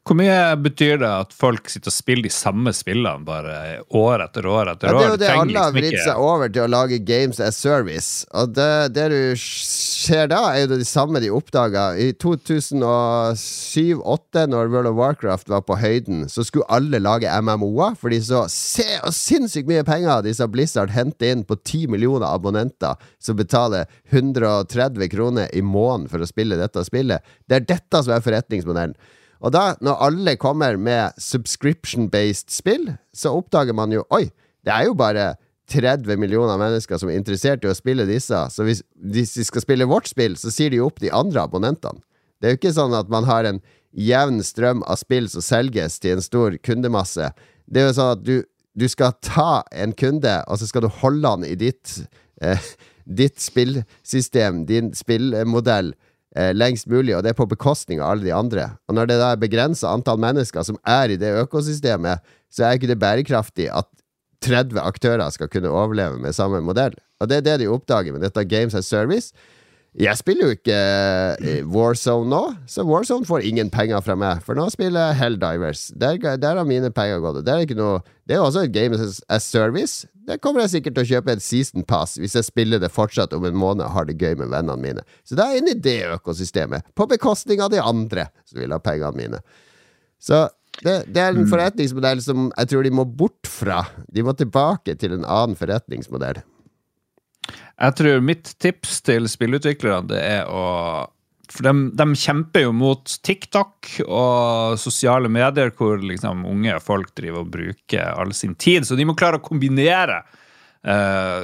Hvor mye betyr det at folk sitter og spiller de samme spillene bare år etter år etter Ja, det er jo det alle har liksom vridd seg over til å lage games as service. Og det, det du ser da, er jo det samme de oppdaga. I 2007-2008, når World of Warcraft var på høyden, så skulle alle lage MMO-er, for de så Se sinnssykt mye penger disse Blizzard henter inn på 10 millioner abonnenter som betaler 130 kroner i måneden for å spille dette spillet. Det er dette som er forretningsmodellen. Og da, når alle kommer med subscription-based spill, så oppdager man jo Oi, det er jo bare 30 millioner mennesker som er interessert i å spille disse. Så hvis, hvis de skal spille vårt spill, så sier de opp de andre abonnentene. Det er jo ikke sånn at man har en jevn strøm av spill som selges til en stor kundemasse. Det er jo sånn at du, du skal ta en kunde, og så skal du holde han i ditt, eh, ditt spillsystem, din spillmodell, lengst mulig, og det er på bekostning av alle de andre. Og når det da er begrensa antall mennesker som er i det økosystemet, så er ikke det bærekraftig at 30 aktører skal kunne overleve med samme modell. Og det er det de oppdager med dette Games as Service. Jeg spiller jo ikke eh, Warzone nå, så Warzone får ingen penger fra meg. For nå spiller jeg Helldivers. Der, der har mine penger gått. Det er, ikke noe, det er jo også et Game as, Service. Der kommer jeg sikkert til å kjøpe et season pass hvis jeg spiller det fortsatt om en måned og har det gøy med vennene mine. Så det er inne i det økosystemet, på bekostning av de andre som vil ha pengene mine. Så det, det er en forretningsmodell som jeg tror de må bort fra. De må tilbake til en annen forretningsmodell. Jeg tror mitt tips til spillutviklerne det er å For de, de kjemper jo mot TikTok og sosiale medier, hvor liksom unge folk driver og bruker all sin tid. Så de må klare å kombinere eh,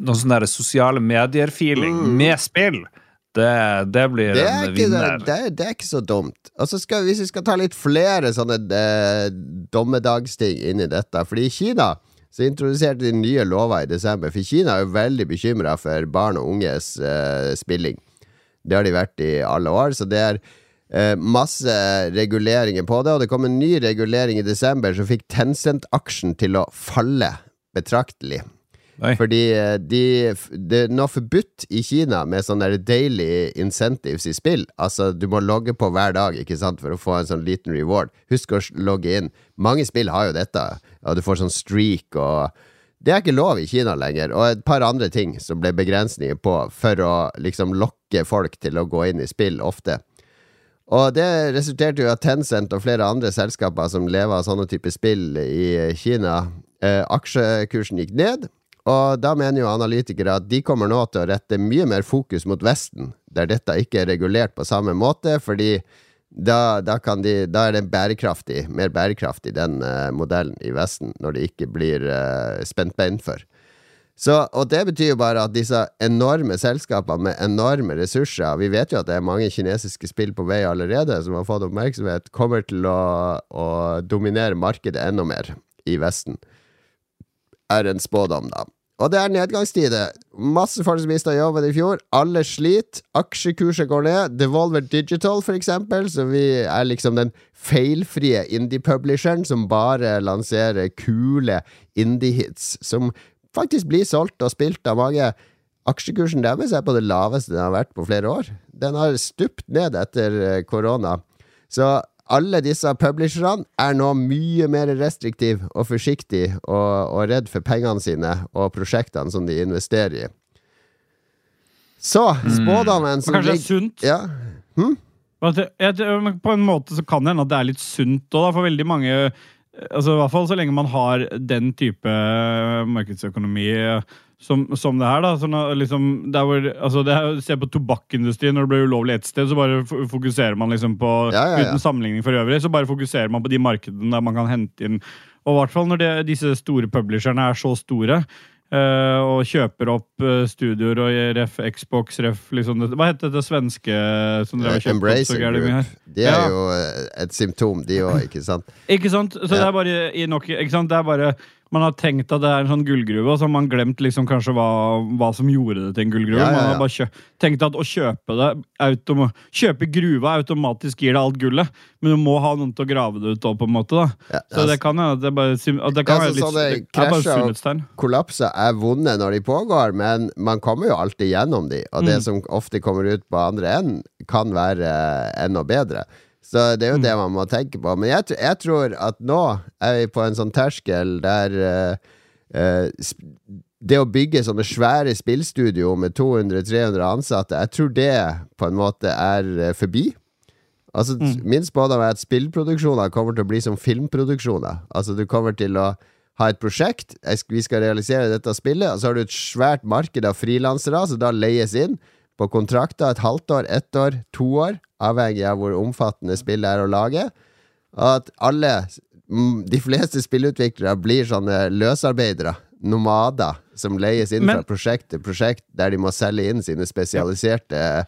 noen sånn sosiale medier-feeling med spill. Det, det blir Mm. Det en vinner. det, det er ikke så dumt. Og så skal, Hvis vi skal ta litt flere sånne eh, dommedagsting inn i dette Fordi i Kina så introduserte de nye lover i desember. For Kina er jo veldig bekymra for barn og unges eh, spilling. Det har de vært i alle år. Så det er eh, masse reguleringer på det. Og det kom en ny regulering i desember som fikk Tencent-aksjen til å falle betraktelig. Oi. Fordi eh, de, det er nå forbudt i Kina med sånne daily incentives i spill. Altså, du må logge på hver dag ikke sant, for å få en sånn liten reward. Husk å logge inn. Mange spill har jo dette, og du får sånn streak og Det er ikke lov i Kina lenger, og et par andre ting som ble begrensninger på for å liksom lokke folk til å gå inn i spill ofte. Og det resulterte jo at Tencent og flere andre selskaper som lever av sånne typer spill i Kina, eh, aksjekursen gikk ned. Og da mener jo analytikere at de kommer nå til å rette mye mer fokus mot Vesten, der dette ikke er regulert på samme måte, fordi da, da, de, da er det bærekraftig, mer bærekraftig, den uh, modellen i Vesten, når det ikke blir uh, spent bein for. Så, og det betyr jo bare at disse enorme selskapene med enorme ressurser Vi vet jo at det er mange kinesiske spill på vei allerede som har fått oppmerksomhet, kommer til å, å dominere markedet enda mer i Vesten. Er en spådom, da. Og det er nedgangstider. Masse folk som mista jobben i fjor. Alle sliter. Aksjekurset går ned. Devolver Digital, for eksempel, så vi er liksom den feilfrie indie-publisheren som bare lanserer kule indie-hits, som faktisk blir solgt og spilt av mange. Aksjekursen deres er på det laveste den har vært på flere år. Den har stupt ned etter eh, korona. Så alle disse publisherne er nå mye mer restriktive og forsiktige og, og redd for pengene sine og prosjektene som de investerer i. Så spådommen som ligger... kanskje det er sunt? Ja. Men På en måte så kan det hende at det er litt sunt òg, for veldig mange eh, altså I hvert fall så lenge man har den type markedsøkonomi som, som det her. da, sånn at liksom, der hvor, altså det er, Se på tobakkindustrien. Når det blir ulovlig ett sted, så bare fokuserer man liksom på Ja, ja, ja. Uten sammenligning for øvrig, så bare fokuserer man på de markedene der man kan hente inn Og i hvert fall når det, disse store publisherne er så store. Uh, og kjøper opp uh, studioer og ref Xbox, ref liksom Hva heter det svenske som dere har kjøpt mye Group. Det er Ja. jo eh, et symptom, de òg, ikke sant? Ikke sant? Så det er bare i nok, ikke sant? Det er bare Man har tenkt at det er en sånn gullgruve, og så har man glemt liksom kanskje hva, hva som gjorde det til en gullgruve. Ja, ja, Man har bare kjø tenkt at å kjøpe det automa Kjøpe gruva automatisk gir deg alt gullet, men du må ha noen til å grave det ut òg, på en måte. da Ja, Så det kan hende at det bare at det kan Ja, være litt sånne er krasjer og- kollapser er vonde når de pågår, men man kommer jo alltid gjennom de, og det Mm. som ofte kommer ut på andre enden, kan være eh, enda bedre. Så det er jo det man må tenke på. Men jeg, jeg tror at nå er vi på en sånn terskel der uh, uh, det å bygge sånne svære spillstudio med 200-300 ansatte, jeg tror det på en måte er eh, forbi. Altså, Min spådom er at spillproduksjoner kommer til å bli som filmproduksjoner. Altså, du kommer til å ha et prosjekt, vi skal realisere dette spillet, og så har du et svært marked av frilansere som da leies inn på kontrakter et halvt år, ett år, to år, avhengig av hvor omfattende spillet er å lage. Og at alle, mm, de fleste spillutviklere blir sånne løsarbeidere, nomader, som leies inn Men- fra prosjekt til prosjekt, der de må selge inn sine spesialiserte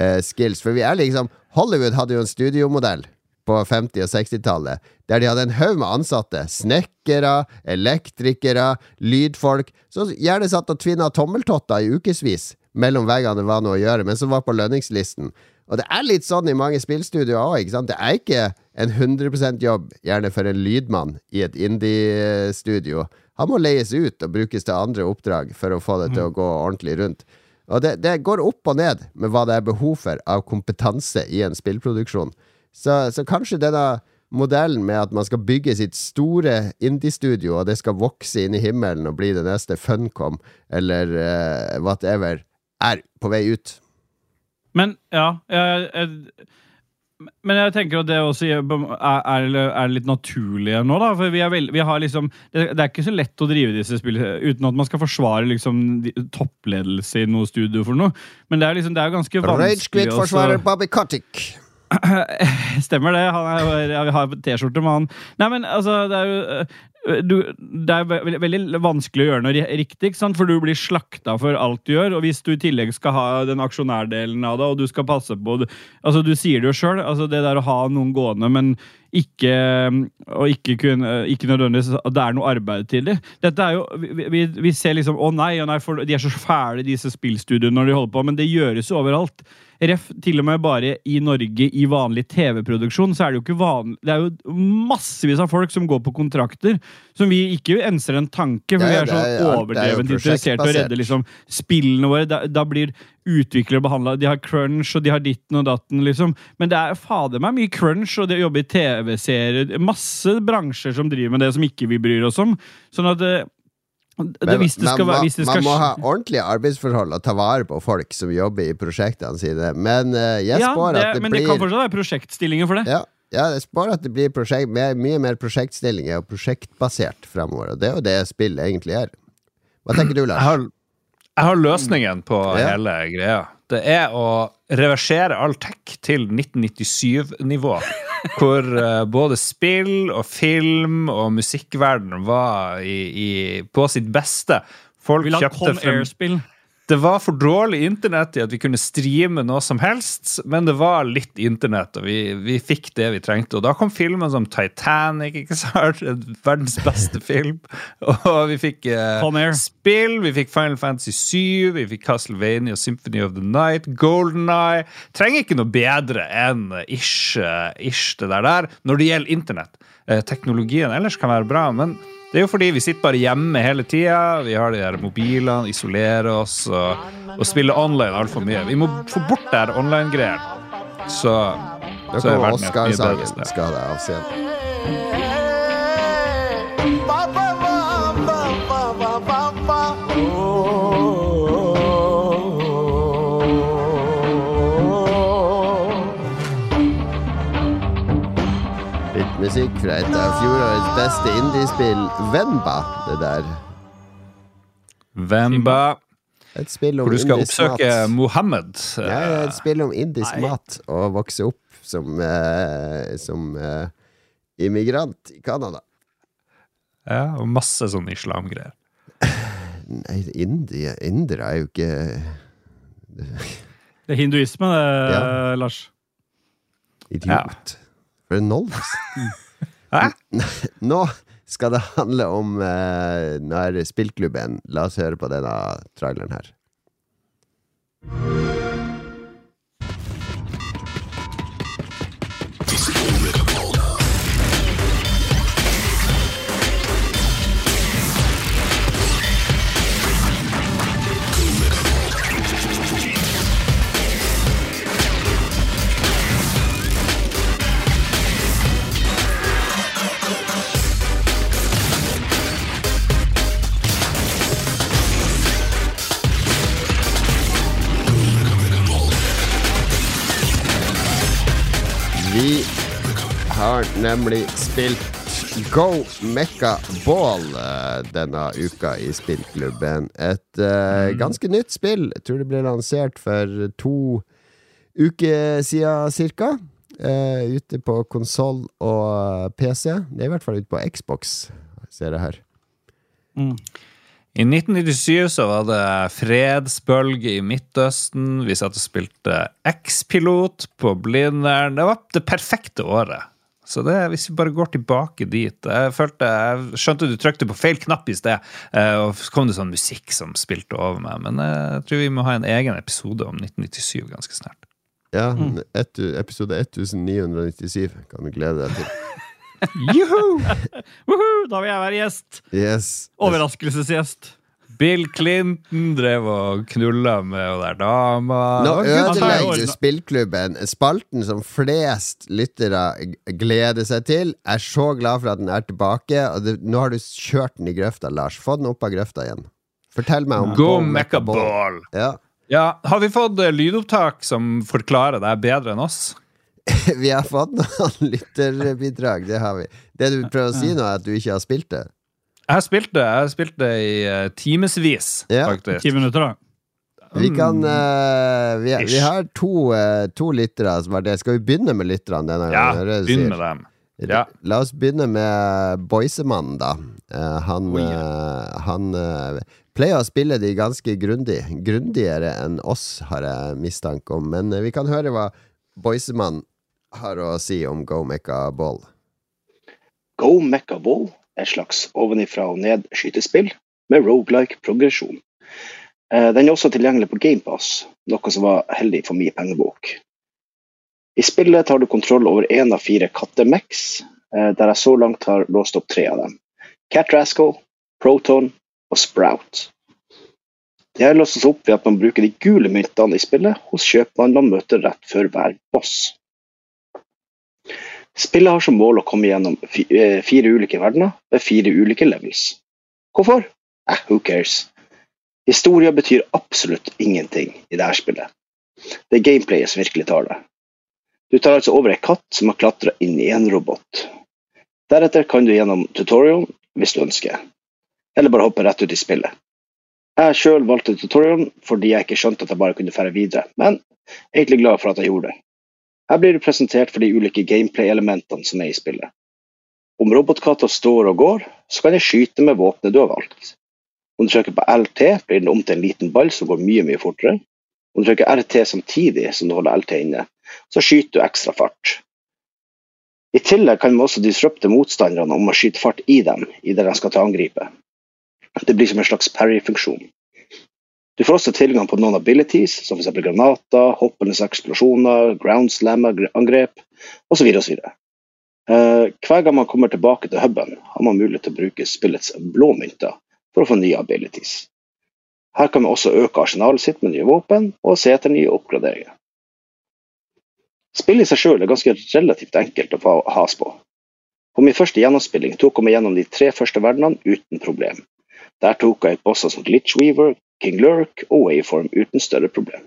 uh, skills. For vi er liksom Hollywood hadde jo en studiomodell på 50- og 60-tallet, der de hadde en haug med ansatte. Snekkere, elektrikere, lydfolk. Som gjerne satt og tvinna tommeltotter i ukevis mellom veggene det var noe å gjøre, men som var på lønningslisten. Og det er litt sånn i mange spillstudioer òg. Det er ikke en 100% jobb, gjerne for en lydmann i et indie-studio. Han må leies ut og brukes til andre oppdrag for å få det til å gå ordentlig rundt. Og det, det går opp og ned med hva det er behov for av kompetanse i en spillproduksjon. Så, så kanskje denne modellen med at man skal bygge sitt store indie-studio, og det skal vokse inn i himmelen og bli det neste Funcom, eller uh, whatever, er på vei ut. Men ja jeg, jeg, Men jeg tenker at det også er, er, er litt naturlig nå, da. For vi, er vel, vi har liksom det, det er ikke så lett å drive disse spillene uten at man skal forsvare liksom toppledelse i noe studio for noe. Men det er liksom, det er ganske vanskelig Ragequit-forsvarer også- Bobby Kotick. [laughs] Stemmer det. Han er, vi har T-skjorte med han. Nei, men altså, det er jo du, Det er ve- veldig vanskelig å gjøre noe riktig, for du blir slakta for alt du gjør. Og hvis du i tillegg skal ha den aksjonærdelen av det, og du skal passe på det- altså Du sier det jo sjøl, altså det der å ha noen gående, men ikke og ikke, kun, ikke nødvendigvis at det er noe arbeid til dem. Dette er jo, vi, vi, vi ser liksom Å nei, å nei, for de er så fæle, disse spillstudioene, når de holder på. Men det gjøres jo overalt. Ref, til og med bare i Norge i vanlig TV-produksjon, så er det jo ikke vanlig Det er jo massevis av folk som går på kontrakter, som vi ikke enser en tanke, for Ja, vi ja, er er- så alt jo overdrevent interessert i å redde liksom spillene våre. Da, da blir utviklere behandler, De har crunch, og de har ditten og datten, liksom. Men det er fader meg mye crunch, og det å jobbe i TV-serier Masse bransjer som driver med det, som ikke vi bryr oss om. Sånn at det, det, Men hvis det skal man, må- hvis det skal man må ha ordentlige arbeidsforhold og ta vare på folk som jobber i prosjektene sine. Men uh, jeg ja, spår det, at det Men blir det kan fortsatt være prosjektstillinger for det. ja, ja, jeg spår at det blir prosjekt, mer, mye mer prosjektstillinger og prosjektbasert fremover. Og det er jo det spillet egentlig er. Hva tenker du, Jeg Lars? har, jeg har løsningen på Ja. hele greia. Det er å reversere all tech til 1997-nivå. [laughs] Hvor eh, både spill og film og musikkverden var i, i, på sitt beste. Folk Vil ha kjøpte Con Air-spill. Det var for dårlig internett i at vi kunne streame noe som helst, men det var litt internett, og vi, vi fikk det vi trengte. Og da kom filmen som Titanic, ikke sant? [laughs] Verdens beste film. [laughs] Og vi fikk eh, spill, vi fikk Final Fantasy 7, vi fikk Castlevania Symphony of the Night, Golden Eye. Trenger ikke noe bedre enn ish, eh, ish det der der når det gjelder internett. Eh, teknologien ellers kan være bra, men det er jo fordi vi sitter bare hjemme hele tida. Vi har de der mobilene, isolerer oss og, og spiller online altfor mye. Vi må få bort det her online-greiene. Så, så er verden et mye bedre sted. Skal det. Litt musikk fra et av fjorårets beste indiespill, Venba. Det der. Vemba, Et spill om hvor du skal oppsøke mat. Mohammed. Ja, det et spill om indisk Nei. mat og vokse opp som, eh, som eh, immigrant i Canada. Ja, og masse sånn islamgreier. Nei, indie, indere er jo ikke Det er hinduisme, det, Ja. Lars. idiot. For en noldus. Hæ? [laughs] Nå skal det handle om eh, Nå er det spillklubben. La oss høre på denne traileren her. Nemlig spilt Go Mekka Ball eh, denne uka i spillklubben. Et uh, ganske nytt spill. Jeg tror det ble lansert for to uker siden ca. ute på konsoll og PC. Det er i hvert fall ute på Xbox, ser jeg her. I 1997 så var det fredsbølge i Midtøsten. Vi satt og spilte X-pilot på Blindern. Det var det perfekte året. Så det, hvis vi bare går tilbake dit Jeg følte, jeg skjønte du trykte på feil knapp i sted, eh, og så kom det sånn musikk som spilte over meg. Men jeg tror vi må ha en egen episode om 1997 ganske snart. Ja, et, episode 1997 kan du glede deg til. [laughs] Juhu! Da vil jeg være gjest! Yes. Overraskelsesgjest. Bill Clinton drev og knulla med hun der dama. Nå ødelegger spillklubben. Spalten som flest lyttere gleder seg til. Jeg Er så glad for at den er tilbake. Og det, nå har du kjørt den i grøfta, Lars. Få den opp av grøfta igjen. Fortell meg om Go Go Mecca Mecca Ball. Ball! Ja. Ja, Har vi fått eh, lydopptak som forklarer det bedre enn oss? [laughs] Vi har fått noen lytterbidrag, det har vi. Det du prøver å si nå, er at du ikke har spilt det? Jeg har spilt det jeg spilte i uh, timevis, Ja. faktisk. Ti minutter, da. Vi kan uh, eh, vi, vi har to, uh, to lyttere som har det. Skal vi begynne med lytterne denne Ja, gangen? Ja, begynn med dem. Ja. La oss begynne med Boysemannen, da. Uh, han Oi, eh, han pleier å spille de ganske grundig. Grundigere enn oss, har jeg mistanke om. Men vi kan høre hva Boysemannen har å si om Go Mecca Ball. Go Mecca Ball et slags ovenifra og ned skytespill med roguelike progresjon. Eh, Den er også tilgjengelig på GamePass, noe som var heldig for min pengebok. I spillet tar du kontroll over én av fire kattemex, eh, der jeg så langt har låst opp tre av dem. Cat Rascal, Proton og Sprout. De her låses opp ved at man bruker de gule myntene i spillet hos kjøpmannen man møter rett før hver boss. Spillet har som mål å komme gjennom eh, fire ulike verdener ved fire ulike levels. Hvorfor? Eh, who cares? Historia betyr absolutt ingenting i dette spillet. Det er gameplayet som virkelig tar det. Du tar altså over ei katt som har klatra inn i en robot. Deretter kan du gjennom tutorialen hvis du ønsker, eller bare hoppe rett ut i spillet. Jeg sjøl valgte tutorialen fordi jeg ikke skjønte at jeg bare kunne fære videre, men jeg er egentlig glad for at jeg gjorde det. Her blir du presentert for de ulike gameplay-elementene som er i spillet. Om robotkatta står og går, så kan jeg skyte med våpenet du har valgt. Om du trykker på LT, blir den om til en liten ball som går mye, mye fortere. Om du trykker RT samtidig som du holder LT inne, så skyter du ekstra fart. I tillegg kan vi også disrupte motstanderne om å skyte fart i dem idet de skal til å angripe. Det blir som en slags parry-funksjon. Du får også tilgang på noen abilities, som f.eks. granater, hoppende eksplosjoner, ground slammer-angrep osv. osv. Uh, hver gang man kommer tilbake til huben, har man mulighet til å bruke spillets blå mynter for å få nye abilities. Her kan man også øke arsenalet sitt med nye våpen og se etter nye oppgraderinger. Spillet i seg sjøl er ganske relativt enkelt å få has på. På min første gjennomspilling tok jeg meg gjennom de tre første verdenene uten problem. Der tok jeg bosser som Glitchweaver, King Lurk og Waveform uten større problem.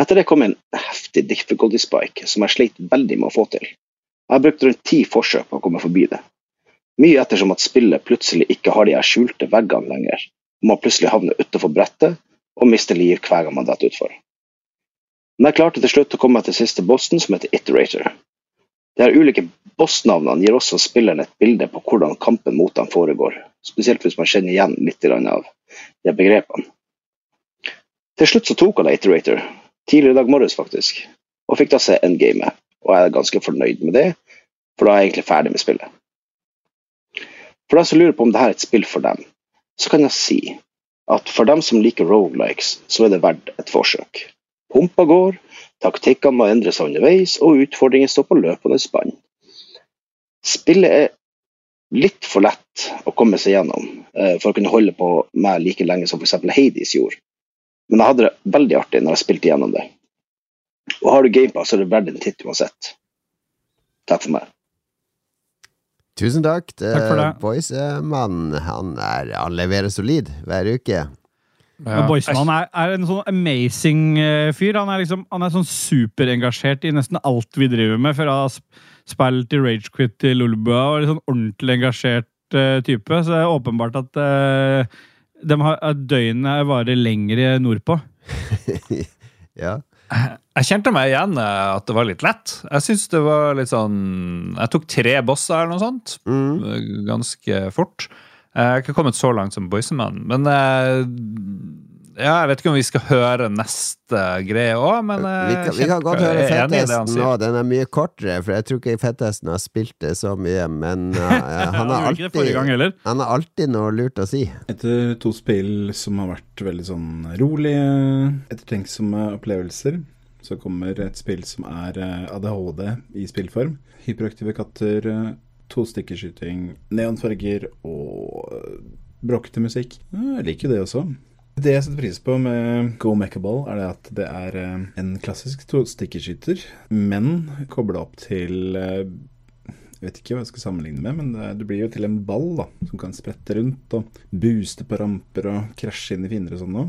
Etter det kom en heftig difficulty spike som jeg slet veldig med å få til. Jeg har brukt rundt ti forsøk på å komme forbi det. Mye ettersom at spillet plutselig ikke har de her skjulte veggene lenger, og man plutselig havner utenfor brettet og mister liv hver gang man detter utfor. Men jeg klarte til slutt å komme til siste bossen, som heter Iterator. De her ulike bossnavnene gir også spilleren et bilde på hvordan kampen mot dem foregår, spesielt hvis man kjenner igjen litt av de begrepene. Til slutt så tok han Iterator, tidligere i dag morges faktisk, og fikk da se endgamet, og jeg er ganske fornøyd med det, for da er jeg egentlig ferdig med spillet. For deg som lurer på om dette er et spill for dem, så kan jeg si at for dem som liker roguelikes, så er det verdt et forsøk. Pumpa går, taktikkene må endres underveis, og utfordringer står på løpende spann. Spillet er litt for lett å komme seg gjennom eh, for å kunne holde på meg like lenge som f.eks. Hades gjorde. Men jeg hadde det veldig artig når jeg spilte gjennom det. Og har du gamepass, så er det verdt en titt uansett. Takk for meg. Tusen takk til Takk for det. Boysman, Han, er- han leverer solid hver uke. Ja. Boysman er, er en sånn amazing eh, fyr. Han er liksom, han er sånn superengasjert i nesten alt vi driver med. Før han til i Ragequit til Lulebua og er sånn ordentlig engasjert uh, type. Så det er åpenbart at uh, de har, at døgnet varer lenger nordpå. [laughs] Ja. Jeg kjente meg igjen eh, at det var litt lett. Jeg synes det var litt sånn Jeg tok tre bosser eller noe sånt. Mm. Ganske fort. Jeg har ikke kommet så langt som Boyseman, men ja, Jeg vet ikke om vi skal høre neste greie òg, men eh, Vi kan, vi kan godt høre fettesten nå. Den er mye kortere, for jeg tror ikke fettesten har spilt det så mye. Men [laughs] uh, han, har alltid, han har alltid noe lurt å si. Etter to spill som har vært veldig sånn rolige, ettertenksomme opplevelser, så kommer et spill som er eh, ADHD i spillform. Hyperaktive katter, to tostikkerskyting, neonfarger og eh, bråkete musikk. Jeg liker jo det også. Det jeg setter pris på med Go Mechaball, er det at det er eh, en klassisk stikkerskyter, men kobla opp til eh, jeg vet ikke hva jeg skal sammenligne med, men det, blir jo til en ball da, som kan sprette rundt og booste på ramper og krasje inn i fiender og sånn. nå.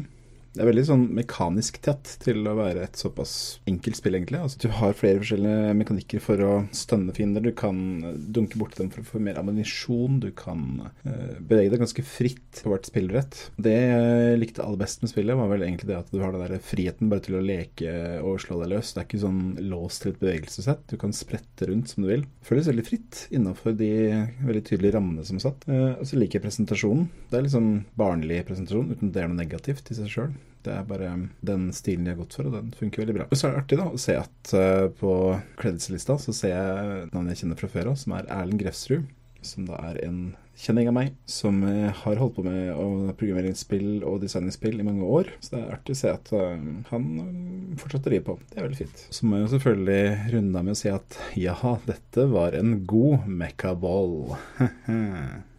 Det er veldig sånn mekanisk tett til å være et såpass enkelt spill, egentlig. Altså, du har flere forskjellige mekanikker for å stønne fiender. Du kan eh, dunke borti dem for å få mer ammunisjon. Du kan uh, bevege deg ganske fritt på hvert spillbrett. Det jeg likte aller best med spillet, var vel egentlig det at du har den der friheten bare til å leke og slå deg løs. Det er ikke sånn låst til et bevegelsessett. Du kan sprette rundt som du vil. Føles veldig fritt innenfor de veldig tydelige rammene som er satt. Uh, og så liker jeg presentasjonen. Det er litt sånn barnlig presentasjon, uten det er noe negativt i seg sjøl. Det er bare den stilen de har gått for, og den funker veldig bra. Og så er det artig da å se at eh, på credits-lista så ser jeg navnet jeg kjenner fra før av, som er Erlend Grefsrud. Som da er en kjenning av meg, som eh, har holdt på med å programmere spill og designe spill i mange år. Så det er artig å se at eh, han fortsetter fortsatt driver på. Det er veldig fint. Så må jeg selvfølgelig runde av med å si at jaha, dette var en god mekkaball. [laughs]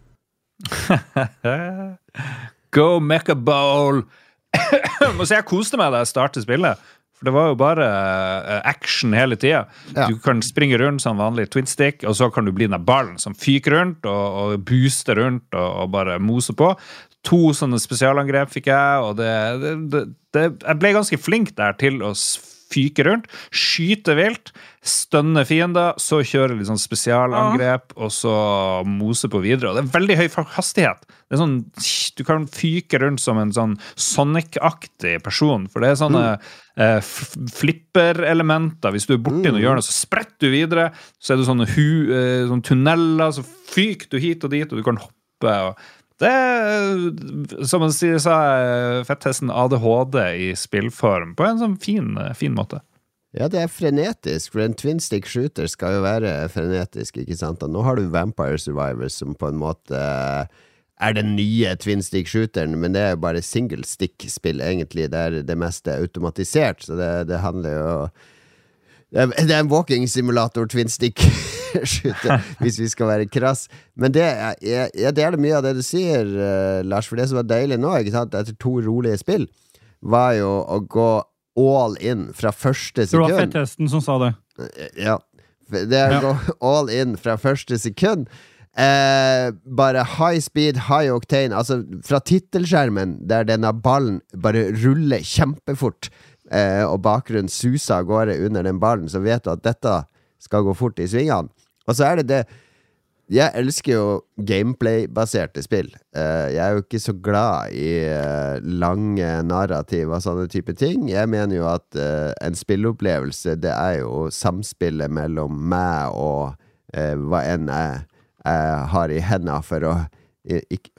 [laughs] Go Mechaball! [coughs] Si jeg koste meg da jeg startet spillet. For det var jo bare eh, action hele tida. Ja. Du kan springe rundt som vanlig twin stick, og så kan du bli den der ballen som fyker rundt og, og booster rundt og, og bare moser på. To sånne spesialangrep fikk jeg, og det, det, det, det Jeg ble ganske flink der til å s- fyke rundt, skyte vilt, stønne fiender, så kjøre litt sånn spesialangrep, og så mose på videre. Og det er veldig høy hastighet. Det er sånn, du kan fyke rundt som en sånn Sonic-aktig person, for det er sånne eh, flipper-elementer. Hvis du er borti noe hjørne, så spretter du videre. Så er det sånne, hu, eh, sånne tunneler, så fyker du hit og dit, og du kan hoppe. og det er, som man sier, så er fetthesten ADHD i spillform på en sånn fin, fin måte. Ja, det er frenetisk, for en twin stick shooter skal jo være frenetisk, ikke sant? Og nå har du Vampire Survivors som på en måte er den nye twin stick shooteren, men det er jo bare single stick-spill, egentlig, der det meste er automatisert, så det, det handler jo det er, en walking simulator, twin stick [laughs] shooter, hvis vi skal være krass. Men det er, jeg, deler mye av det du sier, eh, Lars, for det som var deilig nå, etter to rolige spill, var jo å gå all in fra første sekund. Det var fetthesten som sa det. Ja. Det er å gå all in fra første sekund. Eh, bare high speed, high octane. Altså fra tittelskjermen, der denne ballen bare ruller kjempefort, eh, og bakgrunnen suser av gårde under den ballen, så vet du at dette skal gå fort i svingene. Og så er det det Jeg elsker jo gameplay-baserte spill. Eh, jeg er jo ikke så glad i eh, lange narrativ og sånne type ting. Jeg mener jo at eh, en spilleopplevelse, det er jo samspillet mellom meg og eh, hva enn jeg, jeg har i hendene for å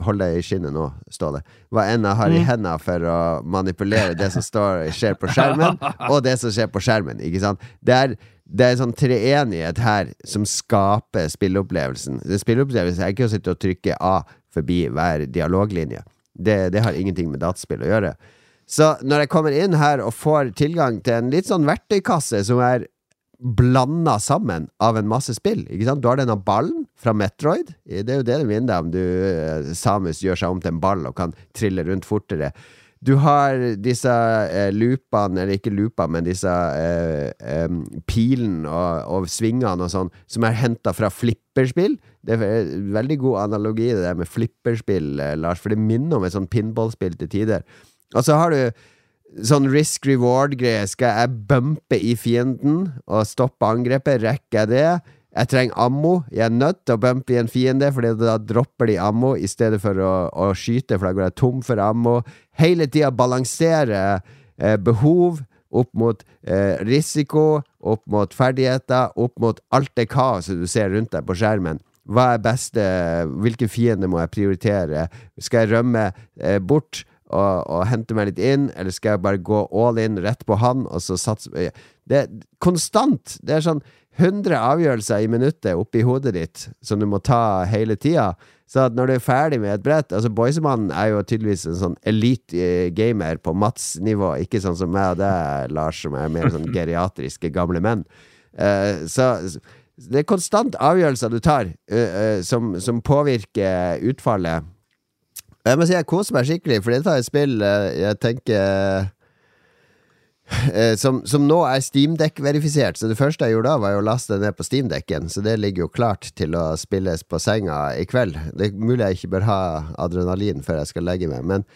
Hold deg i skinnet nå, Ståle. Hva enn jeg har i hendene for å manipulere det som står, skjer på skjermen, [laughs] og det som skjer på skjermen. Ikke sant? Det er, det er sånn treenighet her som skaper spilleopplevelsen. Spilleopplevelsen er ikke å sitte og trykke A forbi hver dialoglinje. Det, det har ingenting med dataspill å gjøre. Så når jeg kommer inn her og får tilgang til en litt sånn verktøykasse som er blanda sammen av en masse spill. Ikke sant? Du har denne ballen fra Metroid. Det er jo det det minner om du eh, Samus gjør seg om til en ball og kan trille rundt fortere. Du har disse eh, loopene, eller ikke loopene, men disse eh, eh, pilene og, og svingene og sånn, som er henta fra flipperspill. Det er en veldig god analogi, det der med flipperspill, eh, Lars, for det minner om et sånt pinballspill til tider. Og så har du sånn risk reward-greie. Skal jeg bumpe i fienden og stoppe angrepet? Rekker jeg det? Jeg trenger ammo. Jeg er nødt til å bumpe i en fiende, Fordi da dropper de ammo i stedet for å, å skyte, for da går jeg tom for ammo. Hele tida balansere eh, behov opp mot eh, risiko, opp mot ferdigheter, opp mot alt det kaoset du ser rundt deg på skjermen. Hva er beste Hvilke fiender må jeg prioritere? Skal jeg rømme eh, bort og, og hente meg litt inn, eller skal jeg bare gå all in rett på han, og så satse Det er konstant! Det er sånn 100 avgjørelser i minuttet oppi hodet ditt som du må ta hele tida. Så at når du er ferdig med et brett Altså Boysemannen er jo tydeligvis en sånn elite-gamer på Mats-nivå, ikke sånn som meg og deg, Lars, som er mer sånn geriatriske gamle menn. Uh, så det er konstant avgjørelser du tar, uh, uh, som, som påvirker utfallet. Jeg må si jeg koser meg skikkelig, for dette er et spill eh, jeg tenker eh, som, som nå er Steamdeck-verifisert. Så det første jeg gjorde da, var å laste det ned på Steamdekken. Så det ligger jo klart til å spilles på senga i kveld. Det er mulig jeg ikke bør ha adrenalin før jeg skal legge meg, men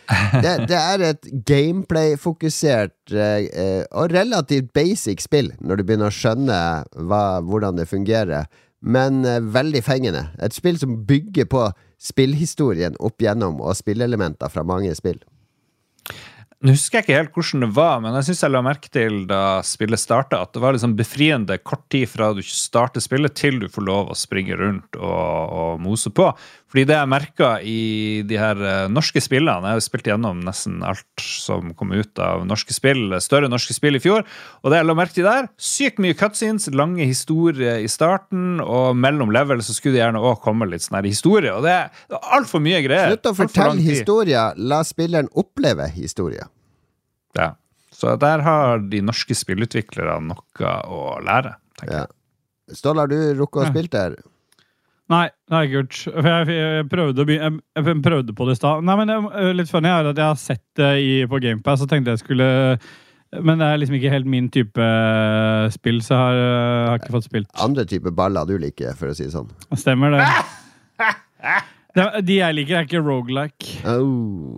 det, det er et gameplay-fokusert eh, eh, og relativt basic spill, når du begynner å skjønne hva, hvordan det fungerer. Men eh, veldig fengende. Et spill som bygger på spillhistorien opp gjennom, og spillelementer fra mange spill. Nå husker jeg ikke helt hvordan det var, men jeg synes jeg la merke til da spillet starta, at det var liksom befriende kort tid fra du starter spillet til du får lov å springe rundt og, og mose på. Fordi det jeg merka i de her eh, norske spillene Jeg har jo spilt gjennom nesten alt som kom ut av norske spill, større norske spill i fjor. Og det jeg la merke til der, sykt mye cutscenes, lange historier i starten, og mellom level så skulle det gjerne òg komme litt sånn her historie. Og det er altfor mye greier. Slutt å fortelle historier, la spilleren oppleve historier. Ja. Så der har de norske spillutviklerne noe å lære. tenker jeg. Ja. Ståle, har du rukket å Ja. spille der? Nei, det har jeg ikke gjort. For jeg, jeg, prøvde, jeg, jeg prøvde på det i stad. Nei, men det, litt funny er at jeg har sett det i, på GamePass og tenkte jeg skulle Men det er liksom ikke helt min type eh, spill, så jeg har, jeg har ikke fått spilt. Andre typer baller du liker, for å si det sånn. Stemmer det. [laughs] det. De jeg liker, er ikke rogelike. Oh.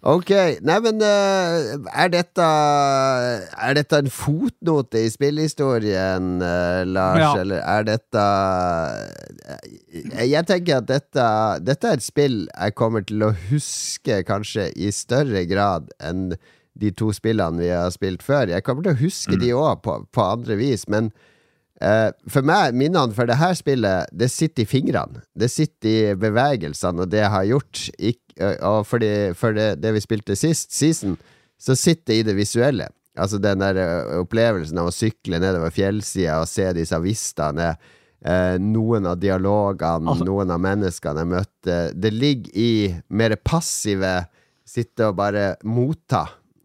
Ok, nei, men eh, er dette Er dette en fotnote i spillhistorien, eh, Lars, Ja. eller er dette eh, Jeg tenker at dette Dette er et spill jeg kommer til å huske kanskje i større grad enn de to spillene vi har spilt før. Jeg kommer til å huske de òg, på, på andre vis, men for meg, minnene for det her spillet, det sitter i fingrene. Det sitter i bevegelsene og det jeg har gjort. Eh, og fordi, for det, det vi spilte sist season, så sitter det i det visuelle. Altså den der eh, opplevelsen av å sykle nedover fjellsida og se disse vistaene. Eh, noen av dialogene, Altså- noen av menneskene jeg møtte. Det ligger i mer passive Sitte og bare motta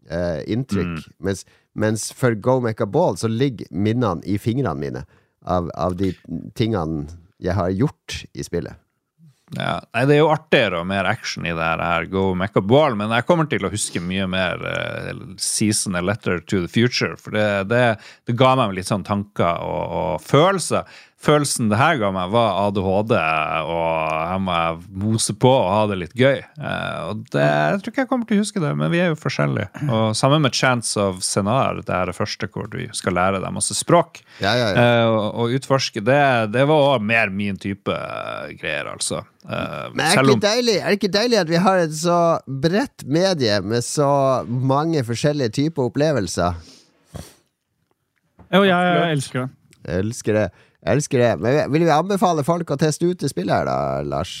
eh, inntrykk. Mens, mens for Go Make a Ball så ligger minnene i fingrene mine av, av de tingene jeg har gjort i spillet. Ja, nei, Det er jo artigere og mer action i det her Go Make a Ball, men jeg kommer til å huske mye mer uh, Season A Letter to the Future. For det, det, det ga meg litt sånn tanker og, og følelser. Følelsen det her ga meg, var ADHD, og her må jeg mose på og ha det litt gøy. Eh, og det, Jeg tror ikke jeg kommer til å huske det, men vi er jo forskjellige. Og Sammen med Chance of Scenar, det her er første hvor vi skal lære deg masse språk. Ja, ja, ja. Eh, og, og utforske det, det var også mer min type eh, greier, altså. Men er det, ikke deilig, er det ikke deilig at vi har et så bredt medie med så mange forskjellige typer opplevelser? Jo, jeg, jeg elsker det. Jeg elsker det. Jeg elsker det. Men vil vi anbefale folk å teste ut det spillet her, da, Lars?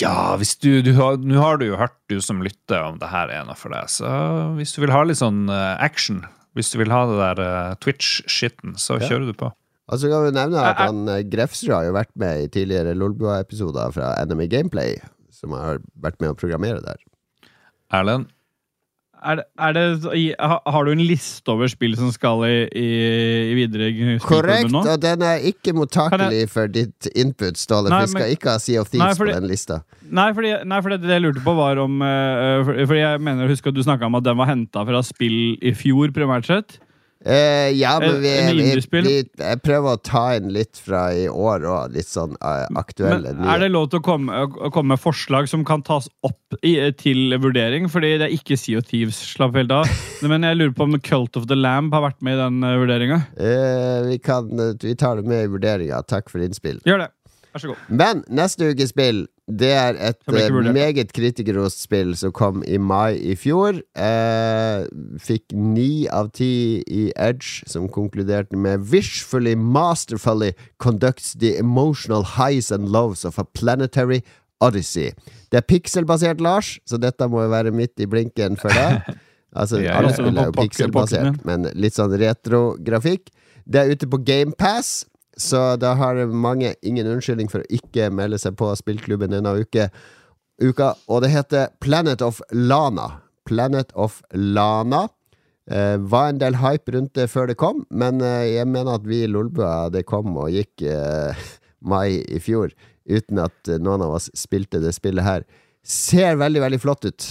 Ja, hvis du, du har, Nå har du jo hørt, du som lytter, om det her er noe for deg. Så hvis du vil ha litt sånn eh, action, hvis du vil ha det der uh, Twitch-skitten, så Ja. kjører du på. Og så kan vi nevne at han eh, Grefsrud har jo vært med i tidligere Lolbua-episoder fra Enemy Gameplay, som har vært med å programmere der. Erlend? Er det, er det, har du en liste over spill som skal i, i, i videre Korrekt, nå? og den er ikke mottakelig for ditt input, Ståle. Nei, vi skal men- ikke ha Sea of Nei, Thieves fordi- på den lista. Nei, fordi, nei, fordi det jeg lurte på var om uh, for- Fordi jeg mener husker at du snakka om at den var henta fra spill i fjor, primært sett. Eh, ja, men vi, vi, vi Jeg prøver å ta inn litt fra i år òg. Litt sånn eh, aktuelle Men er det lov til å komme, å komme med forslag som kan tas opp i, til vurdering? Fordi det er ikke Sea of Thieves, slapp helt av. [laughs] Men jeg lurer på om Cult of the Lamb har vært med i den uh, vurderinga. Uh, vi, kan, vi tar det med i vurderinga. Takk for innspill. Gjør det. Vær så god. Men neste ukes spill Det er et eh, meget kritikerrost spill som kom i mai i fjor. Eh, fikk ni av ti i Edge, som konkluderte med 'visually masterfully conducts the emotional highs and lows of a planetary odyssey'. Det er pikselbasert, Lars, så dette må jo være midt i blinken for deg. [laughs] Altså, Ja, alle spill er jo pikselbasert, men litt sånn retrografikk. Det er ute på GamePass, så da har mange ingen unnskyldning for å ikke melde seg på spillklubben denne uke, uka. Og det heter Planet of Lana. Planet of Lana. Eh, var en del hype rundt det før det kom, men eh, jeg mener at vi i Lolbua, det kom og gikk eh, [laughs] mai i fjor, uten at eh, noen av oss spilte det spillet her. Ser veldig, veldig flott ut.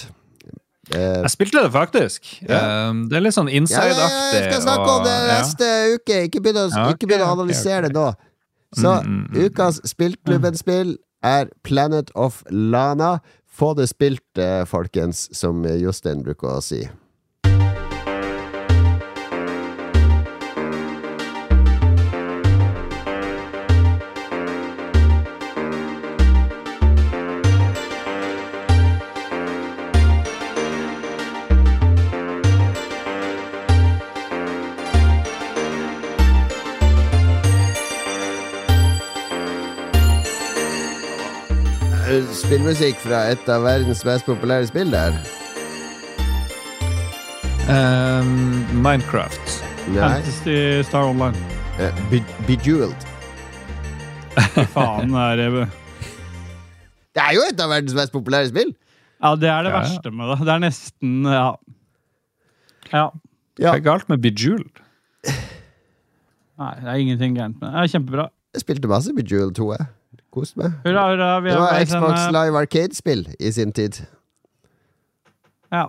Eh, Jeg spilte det faktisk. Yeah. Um, det er litt sånn ja, ja, inside-aktig. jeg skal snakke om det neste ja. uke. Ikke begynn å, okay, å analysere okay. det nå. Så Mm, mm, mm. ukas Spillklubben-spill er Planet of Lana. Få det spilt, eh, folkens, som Jostein bruker å si. Spillmusikk fra et av verdens mest populære spill der. Um, Minecraft. Nei. Fantasy Star Online. Uh, Be Bejeweled. Faen er det Det er jo et av verdens mest populære spill! Ja, det er det Ja, ja. verste med det. Det er nesten Ja. Ja. Ja, Hva er galt med Bejeweled? Nei, det er ingenting gærent med det. Det er kjempebra. jeg spilte masse Bejeweled 2, jeg. Kost meg. Hurra, hurra. Vi Det var Xbox denne... Live Arcade-spill i sin tid. Ja.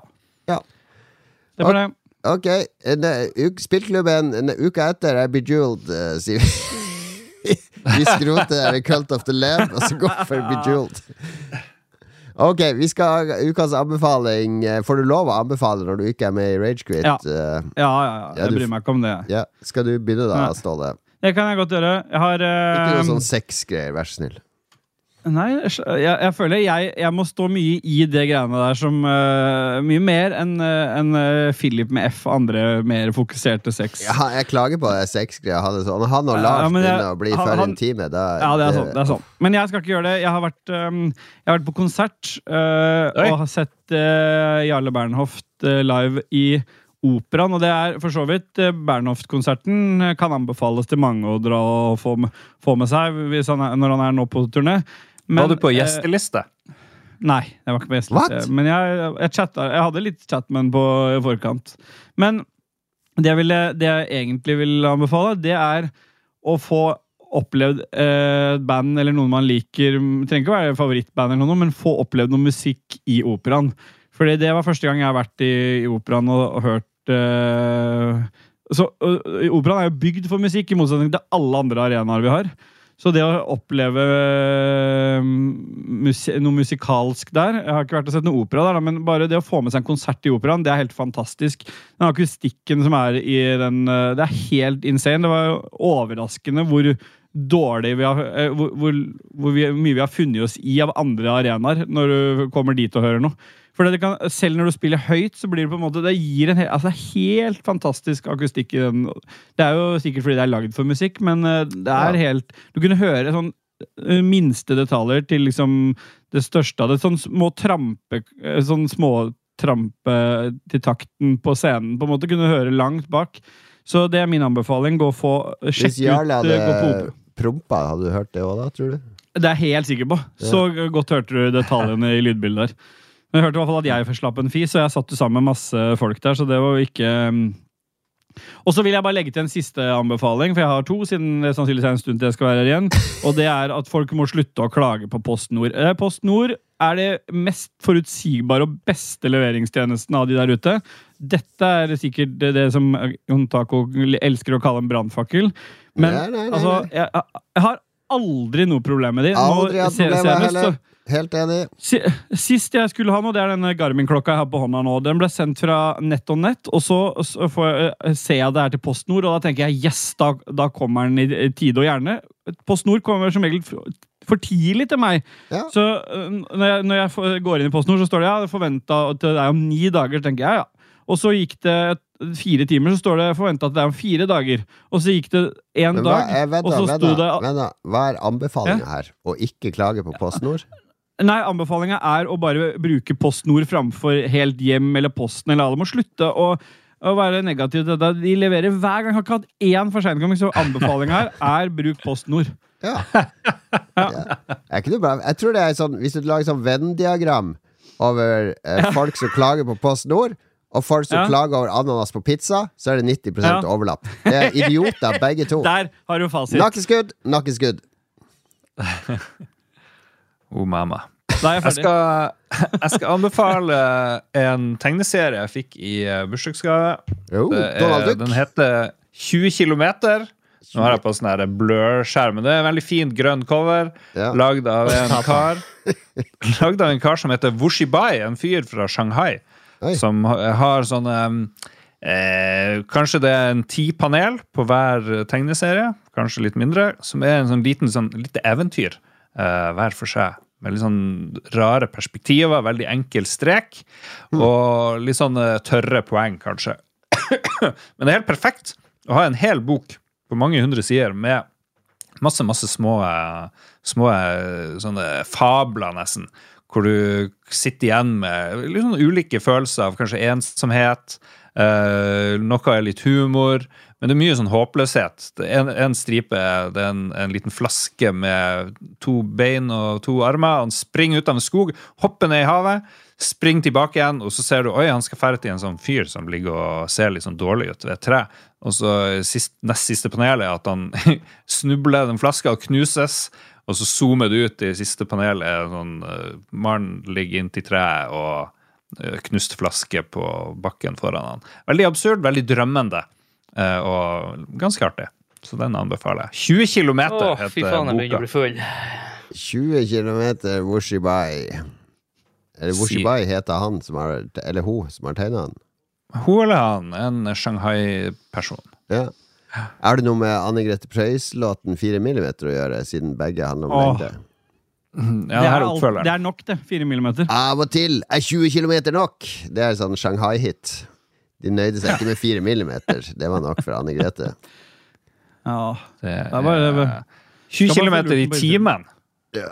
Ja. Det var det. Ok, eh, spillklubben en uke etter er Bejeweled, uh, sier vi. [laughs] vi skroter der Cult of the Lamb, og så går for Bejeweled. Ok, vi skal ha ukas anbefaling. Eh, Får du lov å anbefale når du ikke er med i Ragequit? Ja. Eh, Ja, ja, ja. Jeg bryr meg ikke om det. ja. Skal du begynne da. Ståle? Det kan jeg godt gjøre. Jeg har Ikke eh, noe sånn sexgreier, vær så snill. Nei, jeg, jeg føler jeg, jeg må stå mye i det greiene der som uh, Mye mer enn en, enn, eh, Philip med F og andre mer fokuserte sex. Ja, jeg klager på det sexgreia. Han, sånn. han og Ja, Lars jeg- begynner å bli han- for han- intime. Da, Ja, det er sånn. det er sånn Men jeg skal ikke gjøre det. Jeg har vært, um, jeg har vært på konsert uh, og har sett uh, Jarle Bernhoft uh, live i Operaen. Og det er for så vidt uh, Bernhoft-konserten uh, kan anbefales til mange å dra og få, med- få med seg han er, når han er nå på turné. Men, Var du på eh, gjesteliste? Nei, jeg var ikke på gjesteliste. What? Men jeg, jeg, chatta, jeg hadde litt chat med ham på i forkant. Men det jeg, ville, det jeg egentlig vil anbefale, det er å få opplevd eh, band eller noen man liker trenger ikke å være favorittband, eller noe, men få opplevd noe musikk i operaen. Fordi det var første gang jeg har vært i, i operaen og, og hørt eh, så, og Operaen er jo bygd for musikk, i motsetning til alle andre arenaer vi har. Så det å oppleve øh, musi noe musikalsk der Jeg har ikke vært og sett noe opera der, men bare det å få med seg en konsert i operaen, det er helt fantastisk. Den akustikken som er i den Det er helt insane. Det var overraskende hvor dårlig vi har øh, Hvor, hvor, hvor vi, mye vi har funnet oss i av andre arenaer når du kommer dit og hører noe. For det kan, Selv når du spiller høyt, så blir det på en måte Det gir en altså, helt fantastisk akustikk i den. Det er jo sikkert fordi det er lagd for musikk, men eh, det er Ja. helt Du kunne høre sånn eh, minste detaljer til liksom det største av det. Sånn små trampe eh, Sånn små trampe til takten på scenen. På en måte Kunne høre langt bak. Så det er min anbefaling. Gå og få Hvis Jarl ut Jarle eh, gå hadde prompa, hadde du hørt det òg da, tror du? Det er jeg helt sikker på. Så godt hørte du detaljene i lydbildet der. Men jeg hørte i hvert fall at jeg først slapp en fis, og jeg satt jo sammen med masse folk der, så det var jo ikke um, Og så vil jeg bare legge til en siste anbefaling, for jeg har to, siden det sannsynligvis er en stund til jeg skal være her igjen. Og det er at folk må slutte å klage på Post Nord. Eh, Post Nord er det mest forutsigbare og beste leveringstjenesten av de der ute. Dette er sikkert det, det som Jon Taco elsker å kalle en brannfakkel. Men Nei, nei, nei, altså, jeg, jeg har aldri noe problem med de. Aldri hatt problemer senest så- heller. Helt enig. Sist jeg skulle ha noe, det er denne Garmin-klokka jeg har på hånda nå. Den ble sendt fra nett og nett, og så, får jeg, eh, ser jeg det er til PostNord, og da tenker jeg yes, da, da kommer den i tide og gjerne. PostNord kommer som regel for, tidlig til meg. Ja. Så øh, når jeg, når jeg går inn i PostNord, så står det ja, forventa til det er om ni dager. Tenker jeg ja. Og så gikk det fire timer, så står det forventa det er om fire dager. Og så gikk det én dag, eh, og så sto det. Hva er anbefalinga her? Å ikke klage på PostNord? Nei, anbefalinga er å bare bruke PostNord framfor Helt Hjem eller Posten. eller Alle må slutte å, å være negativ til dette. De leverer hver gang. Jeg har ikke hatt én forsinkelseskomming, så anbefalinga her er bruk PostNord. Ja. [laughs] ja. Er ikke det bra? Jeg tror det er sånn Hvis du lager sånn Venn-diagram over eh, folk som klager på PostNord, og folk som Ja. klager over ananas på pizza, så er det 90 Ja. overlapp. Det er idioter, begge to. [laughs] Der har du fasit. Nakkeskudd, nakkeskudd. [laughs] Oh, mamma. Da er jeg Jeg skal, jeg skal anbefale en tegneserie jeg fikk i eh, bursdagsgave. Den heter 20 km. Nå har jeg på sånn her blur-skjerm, det er en veldig fint grønn cover. Ja. Lagd av en [laughs] kar Lagd av en kar som heter Wushibai, en fyr fra Shanghai. Oi. Som har sånne eh, Kanskje det er en ti panel på hver tegneserie, kanskje litt mindre, som er en sånn liten sånn, lite eventyr eh, hver for seg. Med litt sånn rare perspektiver, veldig enkel strek, og litt sånn eh, tørre poeng, kanskje. [clears throat] Men det er helt perfekt å ha en hel bok på mange hundre sider med masse, masse små, eh, små eh, sånne fabler, nesten. Hvor du sitter igjen med litt sånn ulike følelser av kanskje ensomhet. Uh, noe er litt humor, men det er mye sånn håpløshet. En, en stripe det er en, en liten flaske med to bein og to armer. Han springer ut av en skog, hopper ned i havet, springer tilbake igjen, og så ser du oi, han skal ferde til en sånn fyr som ligger og ser litt sånn dårlig ut ved et tre. Og så sist, nest siste panel er at han [laughs] snubler den flaska og knuses. Og så zoomer du ut i siste panel er sånn uh, Mannen ligger inntil treet og uh, knust flaske på bakken foran han. Veldig absurd, veldig drømmende eh, og ganske artig. Så den anbefaler jeg. 20 km heter boka. fy faen, jeg begynner å bli full. 20 km Wushibai. Eller Woshibai Wushibai heter han som har Eller hun som har tegna han. Hun eller han, en Shanghai-person. Ja. Er det noe med Anne Grete Preus-låten 4 mm å gjøre, siden begge handler om lengde? Ja, det, er er alt, det er nok, det. 4 millimeter. Av og til er 20 km nok! Det er sånn Shanghai-hit. De nøyde seg ikke med 4 millimeter. Det var nok for Anne Grete. Ja. Det Det bare det var- er 20 Skal km i timen. Ja,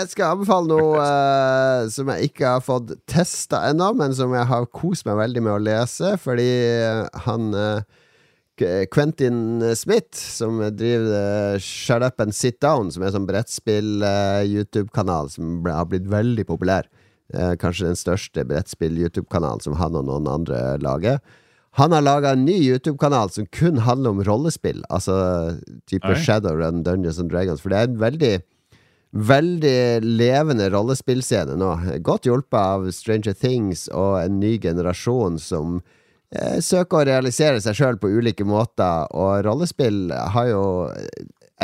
jeg skal anbefale noe uh, som jeg ikke har fått testa ennå, men som jeg har kost meg veldig med å lese, fordi eh, han uh, Quentin Smith, som driver Shut Up and Sit Down, som er en sånn brettspill-YouTube-kanal som ble, har blitt veldig populær. Eh, kanskje den største brettspill-YouTube-kanalen som han og noen andre lager. Han har laga en ny YouTube-kanal som kun handler om rollespill. Altså type Oi. Shadowrun, Dungeons and Dragons. For det er en veldig Veldig levende rollespillscene nå. Godt hjulpet av Stranger Things og en ny generasjon som eh, søker å realisere seg sjøl på ulike måter. Og rollespill har jo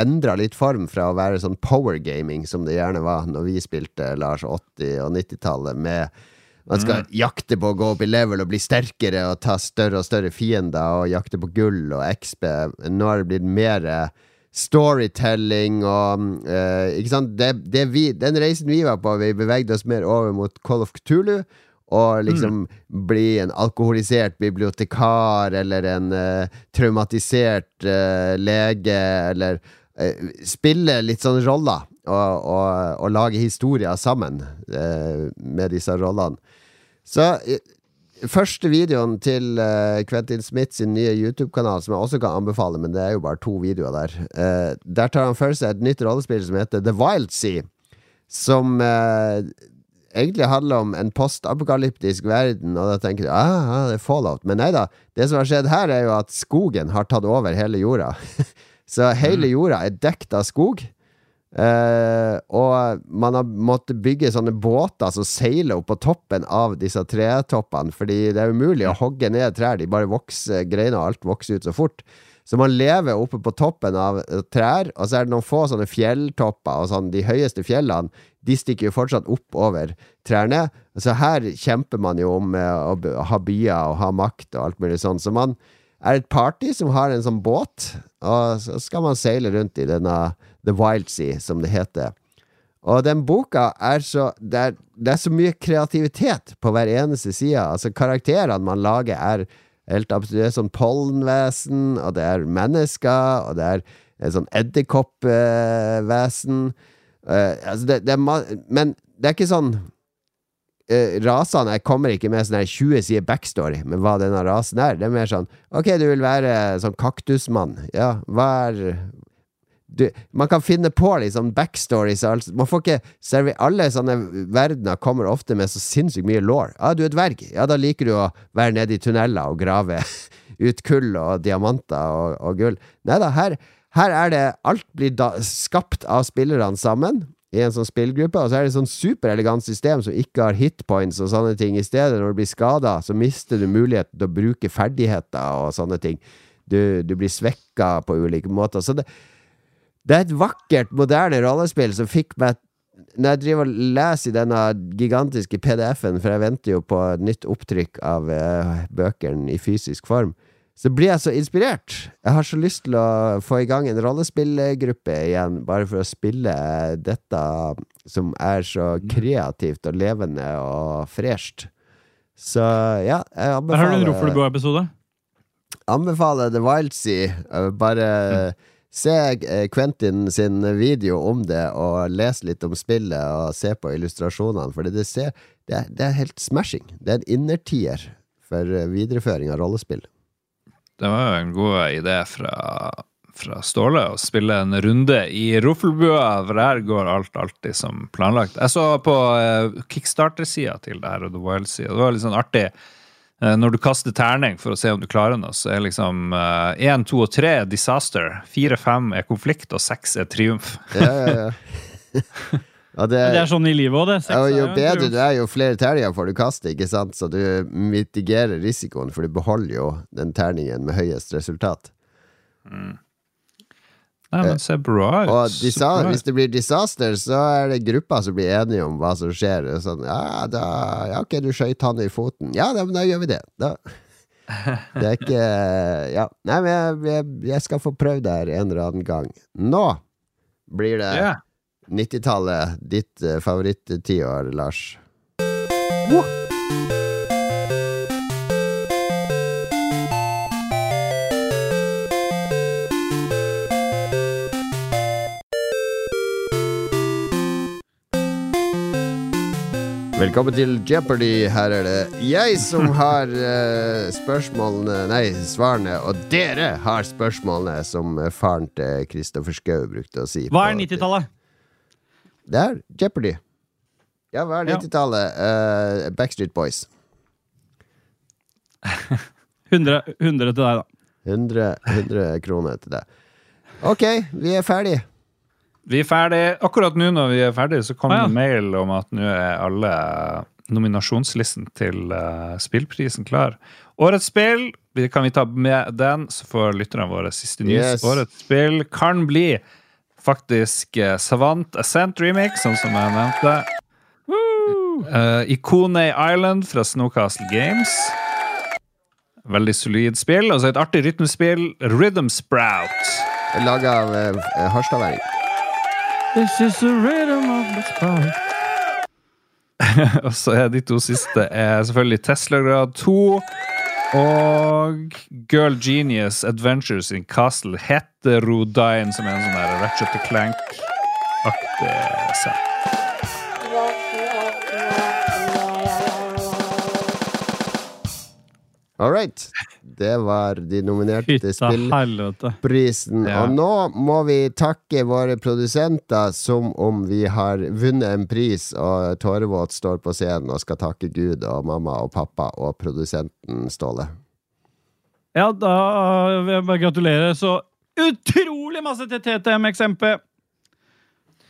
endra litt form fra å være sånn power gaming, som det gjerne var når vi spilte Lars 80- og 90-tallet, med man skal jakte på å gå opp i level og bli sterkere og ta større og større fiender og jakte på gull og XB. Nå har det blitt mer eh, storytelling og uh, Ikke sant? Det, det vi, den reisen vi var på, vi bevegde oss mer over mot Call of Cthulhu. Og liksom bli en alkoholisert bibliotekar eller en uh, traumatisert uh, lege, eller spille litt sånne roller. Og, og, og lage historier sammen eh, med disse rollene. Så eh, Første videoen til eh, Quentin Smith sin nye YouTube-kanal, som jeg også kan anbefale, men det er jo bare to videoer der. Eh, der tar han for seg et nytt rollespill som heter The Wild Sea. Som eh, egentlig handler om en postapokalyptisk verden, og da tenker du ah, ah, det er fallout. Men nei da. Det som har skjedd her, er jo at skogen har tatt over hele jorda. [laughs] Så hele jorda er dekt av skog. Uh, og man har måttet bygge sånne båter som seiler opp på toppen av disse tretoppene, fordi det er umulig å hogge ned trær. De bare vokser, greiner og alt vokser ut så fort. Så man lever oppe på toppen av trær, og så er det noen få sånne fjelltopper, og sånn, de høyeste fjellene de stikker jo fortsatt opp over trærne. Så her kjemper man jo om eh, å ha byer og ha makt og alt mulig sånn. Så man er et party som har en sånn båt, og så skal man seile rundt i denne The Wild Sea, som det heter. Og den boka er så Det er, det er så mye kreativitet på hver eneste side. Altså, karakterene man lager, er helt er sånn pollenvesen, og det er mennesker, og det er et sånn edderkoppvesen. Uh, altså, det, det er Men det er ikke sånn eh, rasene Jeg kommer ikke med sånn 20 sider backstory med hva denne rasen er. Det er mer sånn Ok, du vil være sånn kaktusmann. Ja, hva er du, Man kan finne på liksom backstories. Altså. Man får ikke serve Alle sånne verdener kommer ofte med så sinnssykt mye law. Ja, du er dverg. Ja, da liker du å være nede i tunneler og grave [laughs] ut kull og diamanter og, og gull. Nei da, her, her er det Alt blir da, skapt av spillerne sammen i en sånn spillgruppe, og så er det et sånn superelegant system som ikke har hitpoints og sånne ting. I stedet, når du blir skada, så mister du muligheten til å bruke ferdigheter og sånne ting. Du, du blir svekka på ulike måter. Så det, det er et vakkert, moderne rollespill som fikk meg Når jeg driver og leser i denne gigantiske PDF-en, for jeg venter jo på et nytt opptrykk av uh, bøkene i fysisk form, så blir jeg så inspirert. Jeg har så lyst til å få i gang en rollespillgruppe igjen, bare for å spille dette som er så kreativt og levende og fresht. Så ja, jeg anbefaler har du en anbefaler Roffelbo-episode. anbefaler The Wild Sea. Bare Bare se eh, Quentin sin video om det, og les litt om spillet, og se på illustrasjonene, for det, ser, det, er, det er helt smashing. Det er en innertier for eh, videreføring av rollespill. Det var jo en god idé fra, fra Ståle å spille en runde i Roffelbua, for her går alt alltid som planlagt. Jeg så på uh, Kickstarter-sida til det her, og The Wild-sida. Det var litt sånn artig. Eh, når du kaster terning for å se om du klarer noe, så er liksom én, to og tre er disaster. Fire, fem er konflikt, og seks er triumf. Ja, ja, ja. [laughs] Ja, det, Det er sånn i livet òg, det. Sex og jo bedre du er, jo flere terninger får du kaste, ikke sant? Så du mitigerer risikoen, for du beholder jo den terningen med høyest resultat. Nei, men se bra ut. Og hvis det blir disaster, så er det gruppa som blir enige om hva som skjer. Er Sånn, ja, da, ja, ok, du skøyt han i foten. Ja, da, men da gjør vi det. Da. Det er ikke [laughs] Ja. Nei, men jeg, jeg, jeg skal få prøvd det her en eller annen gang. Nå blir det Ja. 90-tallet, ditt uh, favoritt-tiår, Lars. Velkommen til Jeopardy. Her er det jeg som [laughs] har uh, spørsmålene Nei, svarene, og dere har spørsmålene, som eh, faren til Kristoffer Schou brukte å si. Hva er på- 90-tallet? Det er Jeopardy. Ja, hva er Ja. 90-tallet? Uh, Backstreet Boys. [laughs] 100, 100 til deg, da. 100, 100 kroner til deg. Ok, vi er ferdig. Vi er ferdig. Akkurat nå når vi er ferdig, så kom Ah, ja. det mail om at nå er alle nominasjonslisten til uh, spillprisen klar. Årets spill, vi- kan vi ta med den, så får lytterne våre siste news. Yes. Årets spill kan bli faktisk eh, Savant Ascent Remix, sånn som jeg nevnte. Uh, Ikone Island fra Snowcastle Games. Veldig solid spill. Og så et artig rytmespill, Rhythm Sprout. Laga av uh, harstadværing. This is the rhythm of the sprout. [laughs] Og så er de to siste er selvfølgelig Tesla Grad 2 og Girl Genius Adventures in Castle Heterodyne, som er en sånn Ratchet Clank-aktig set. All right. Det var de nominerte til Fytta spill. helvete. prisen. Ja. Og nå må vi takke våre produsenter som om vi har vunnet en pris, og Tårevåt står på scenen og skal takke Gud og mamma og pappa og produsenten Ståle. Ja, da vil jeg bare gratulere så utrolig masse til TTMXMP.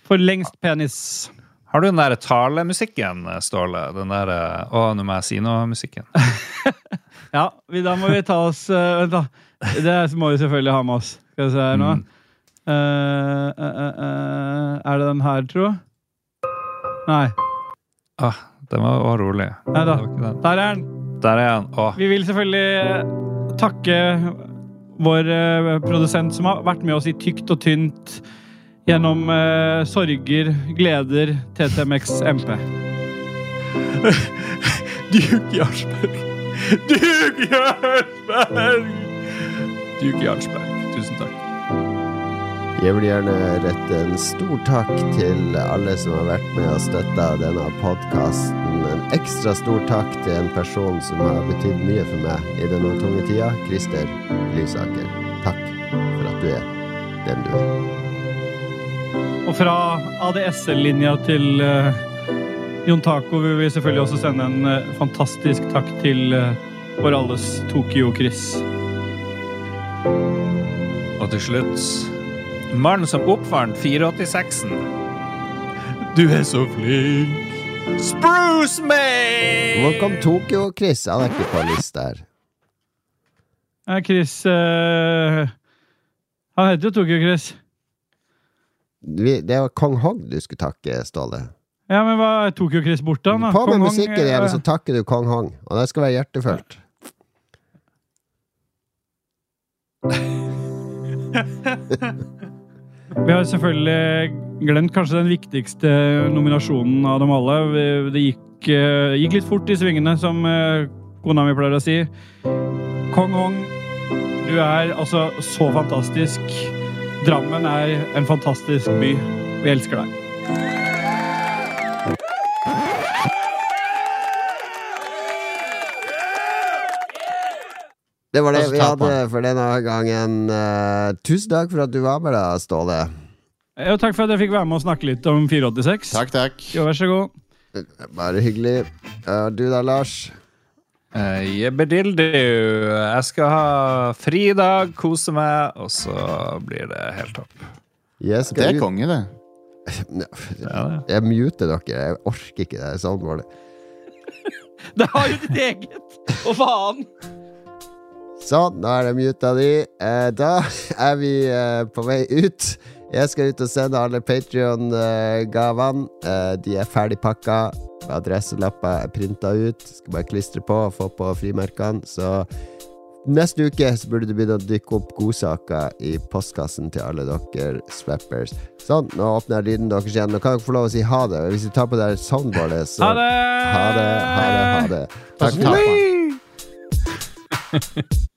For lengst penis. Har du den der talemusikken, Ståle? Den der eh, Å, nå må jeg si noe-musikken. [laughs] Ja, vi, da må vi ta oss uh, Vent, da. Det må vi selvfølgelig ha med oss. Skal vi se her nå. Uh, uh, er det den her, tro? Nei. Ah, den var også rolig. Nei da. Der er den. Der er den. Vi vil selvfølgelig takke vår produsent som har vært med oss i tykt og tynt gjennom sorger, gleder, TTMX MP. [laughs] Duke Jarlsberg. [laughs] Duke Jarlsberg! Duk Jarlsberg. Tusen takk. Jeg vil gjerne rette en stor takk til alle som har vært med og støtta denne podkasten. En ekstra stor takk til en person som har betydd mye for meg i denne tunge tida. Christer Lysaker. Takk for at du er den du er. Og fra ADSL-linja til eh, Jon Taco vil vi selvfølgelig også sende en eh, fantastisk takk til uh, vår alles Tokyo-Chris. Og til slutt Mannen som oppfant 486-en. Du er så flink. Spruce me! Hvor kom Tokyo-Chris? Han er ikke på lista her. Nei, Chris eh, Han heter jo Tokyo-Chris. Det var Kong Hogg du skulle takke, Ståle. Ja, men hva tok jo Chris bort, han, da? På med musikken eh, igjen, og så takker du Kong Hong. Og det skal være hjertefullt. [laughs] Vi har selvfølgelig glemt kanskje den viktigste nominasjonen av dem alle. Det gikk, eh, gikk litt fort i svingene, som eh, kona mi pleier å si. Kong Hong, du er altså så fantastisk. Drammen er en fantastisk by. Vi elsker deg. Det var det Og vi hadde for denne gangen. Uh, tusen takk for at du var med, da, Ståle. Ja, takk for at jeg fikk være med og snakke litt om 486. Takk, takk. Jo, vær så god. Bare hyggelig. Uh, du da, Lars? Uh, Jebbedildu. Jeg skal ha fri i dag, kose meg, og så blir det helt topp. Yes, Det er konge, det. [laughs] Jeg muter dere. Jeg orker ikke det soundboardet. [laughs] Det har jo ditt eget! Å, faen? Sånn, nå er det muta di. Eh, da [laughs] er vi eh, på vei ut. Jeg skal ut og sende alle Patrion-gavene. Eh, de er ferdig pakka. Adresselapper er printa ut. Skal bare klistre på og få på frimerkene. Så neste uke så burde det begynne å dykke opp godsaker i postkassen til alle dere swappers. Sånn, nå åpner jeg lyden deres igjen. Nå kan dere få lov å si ha det. Hvis vi tar på det her soundboardet, så Ha det! Ha det, ha det, ha det. Takk. Takk [laughs]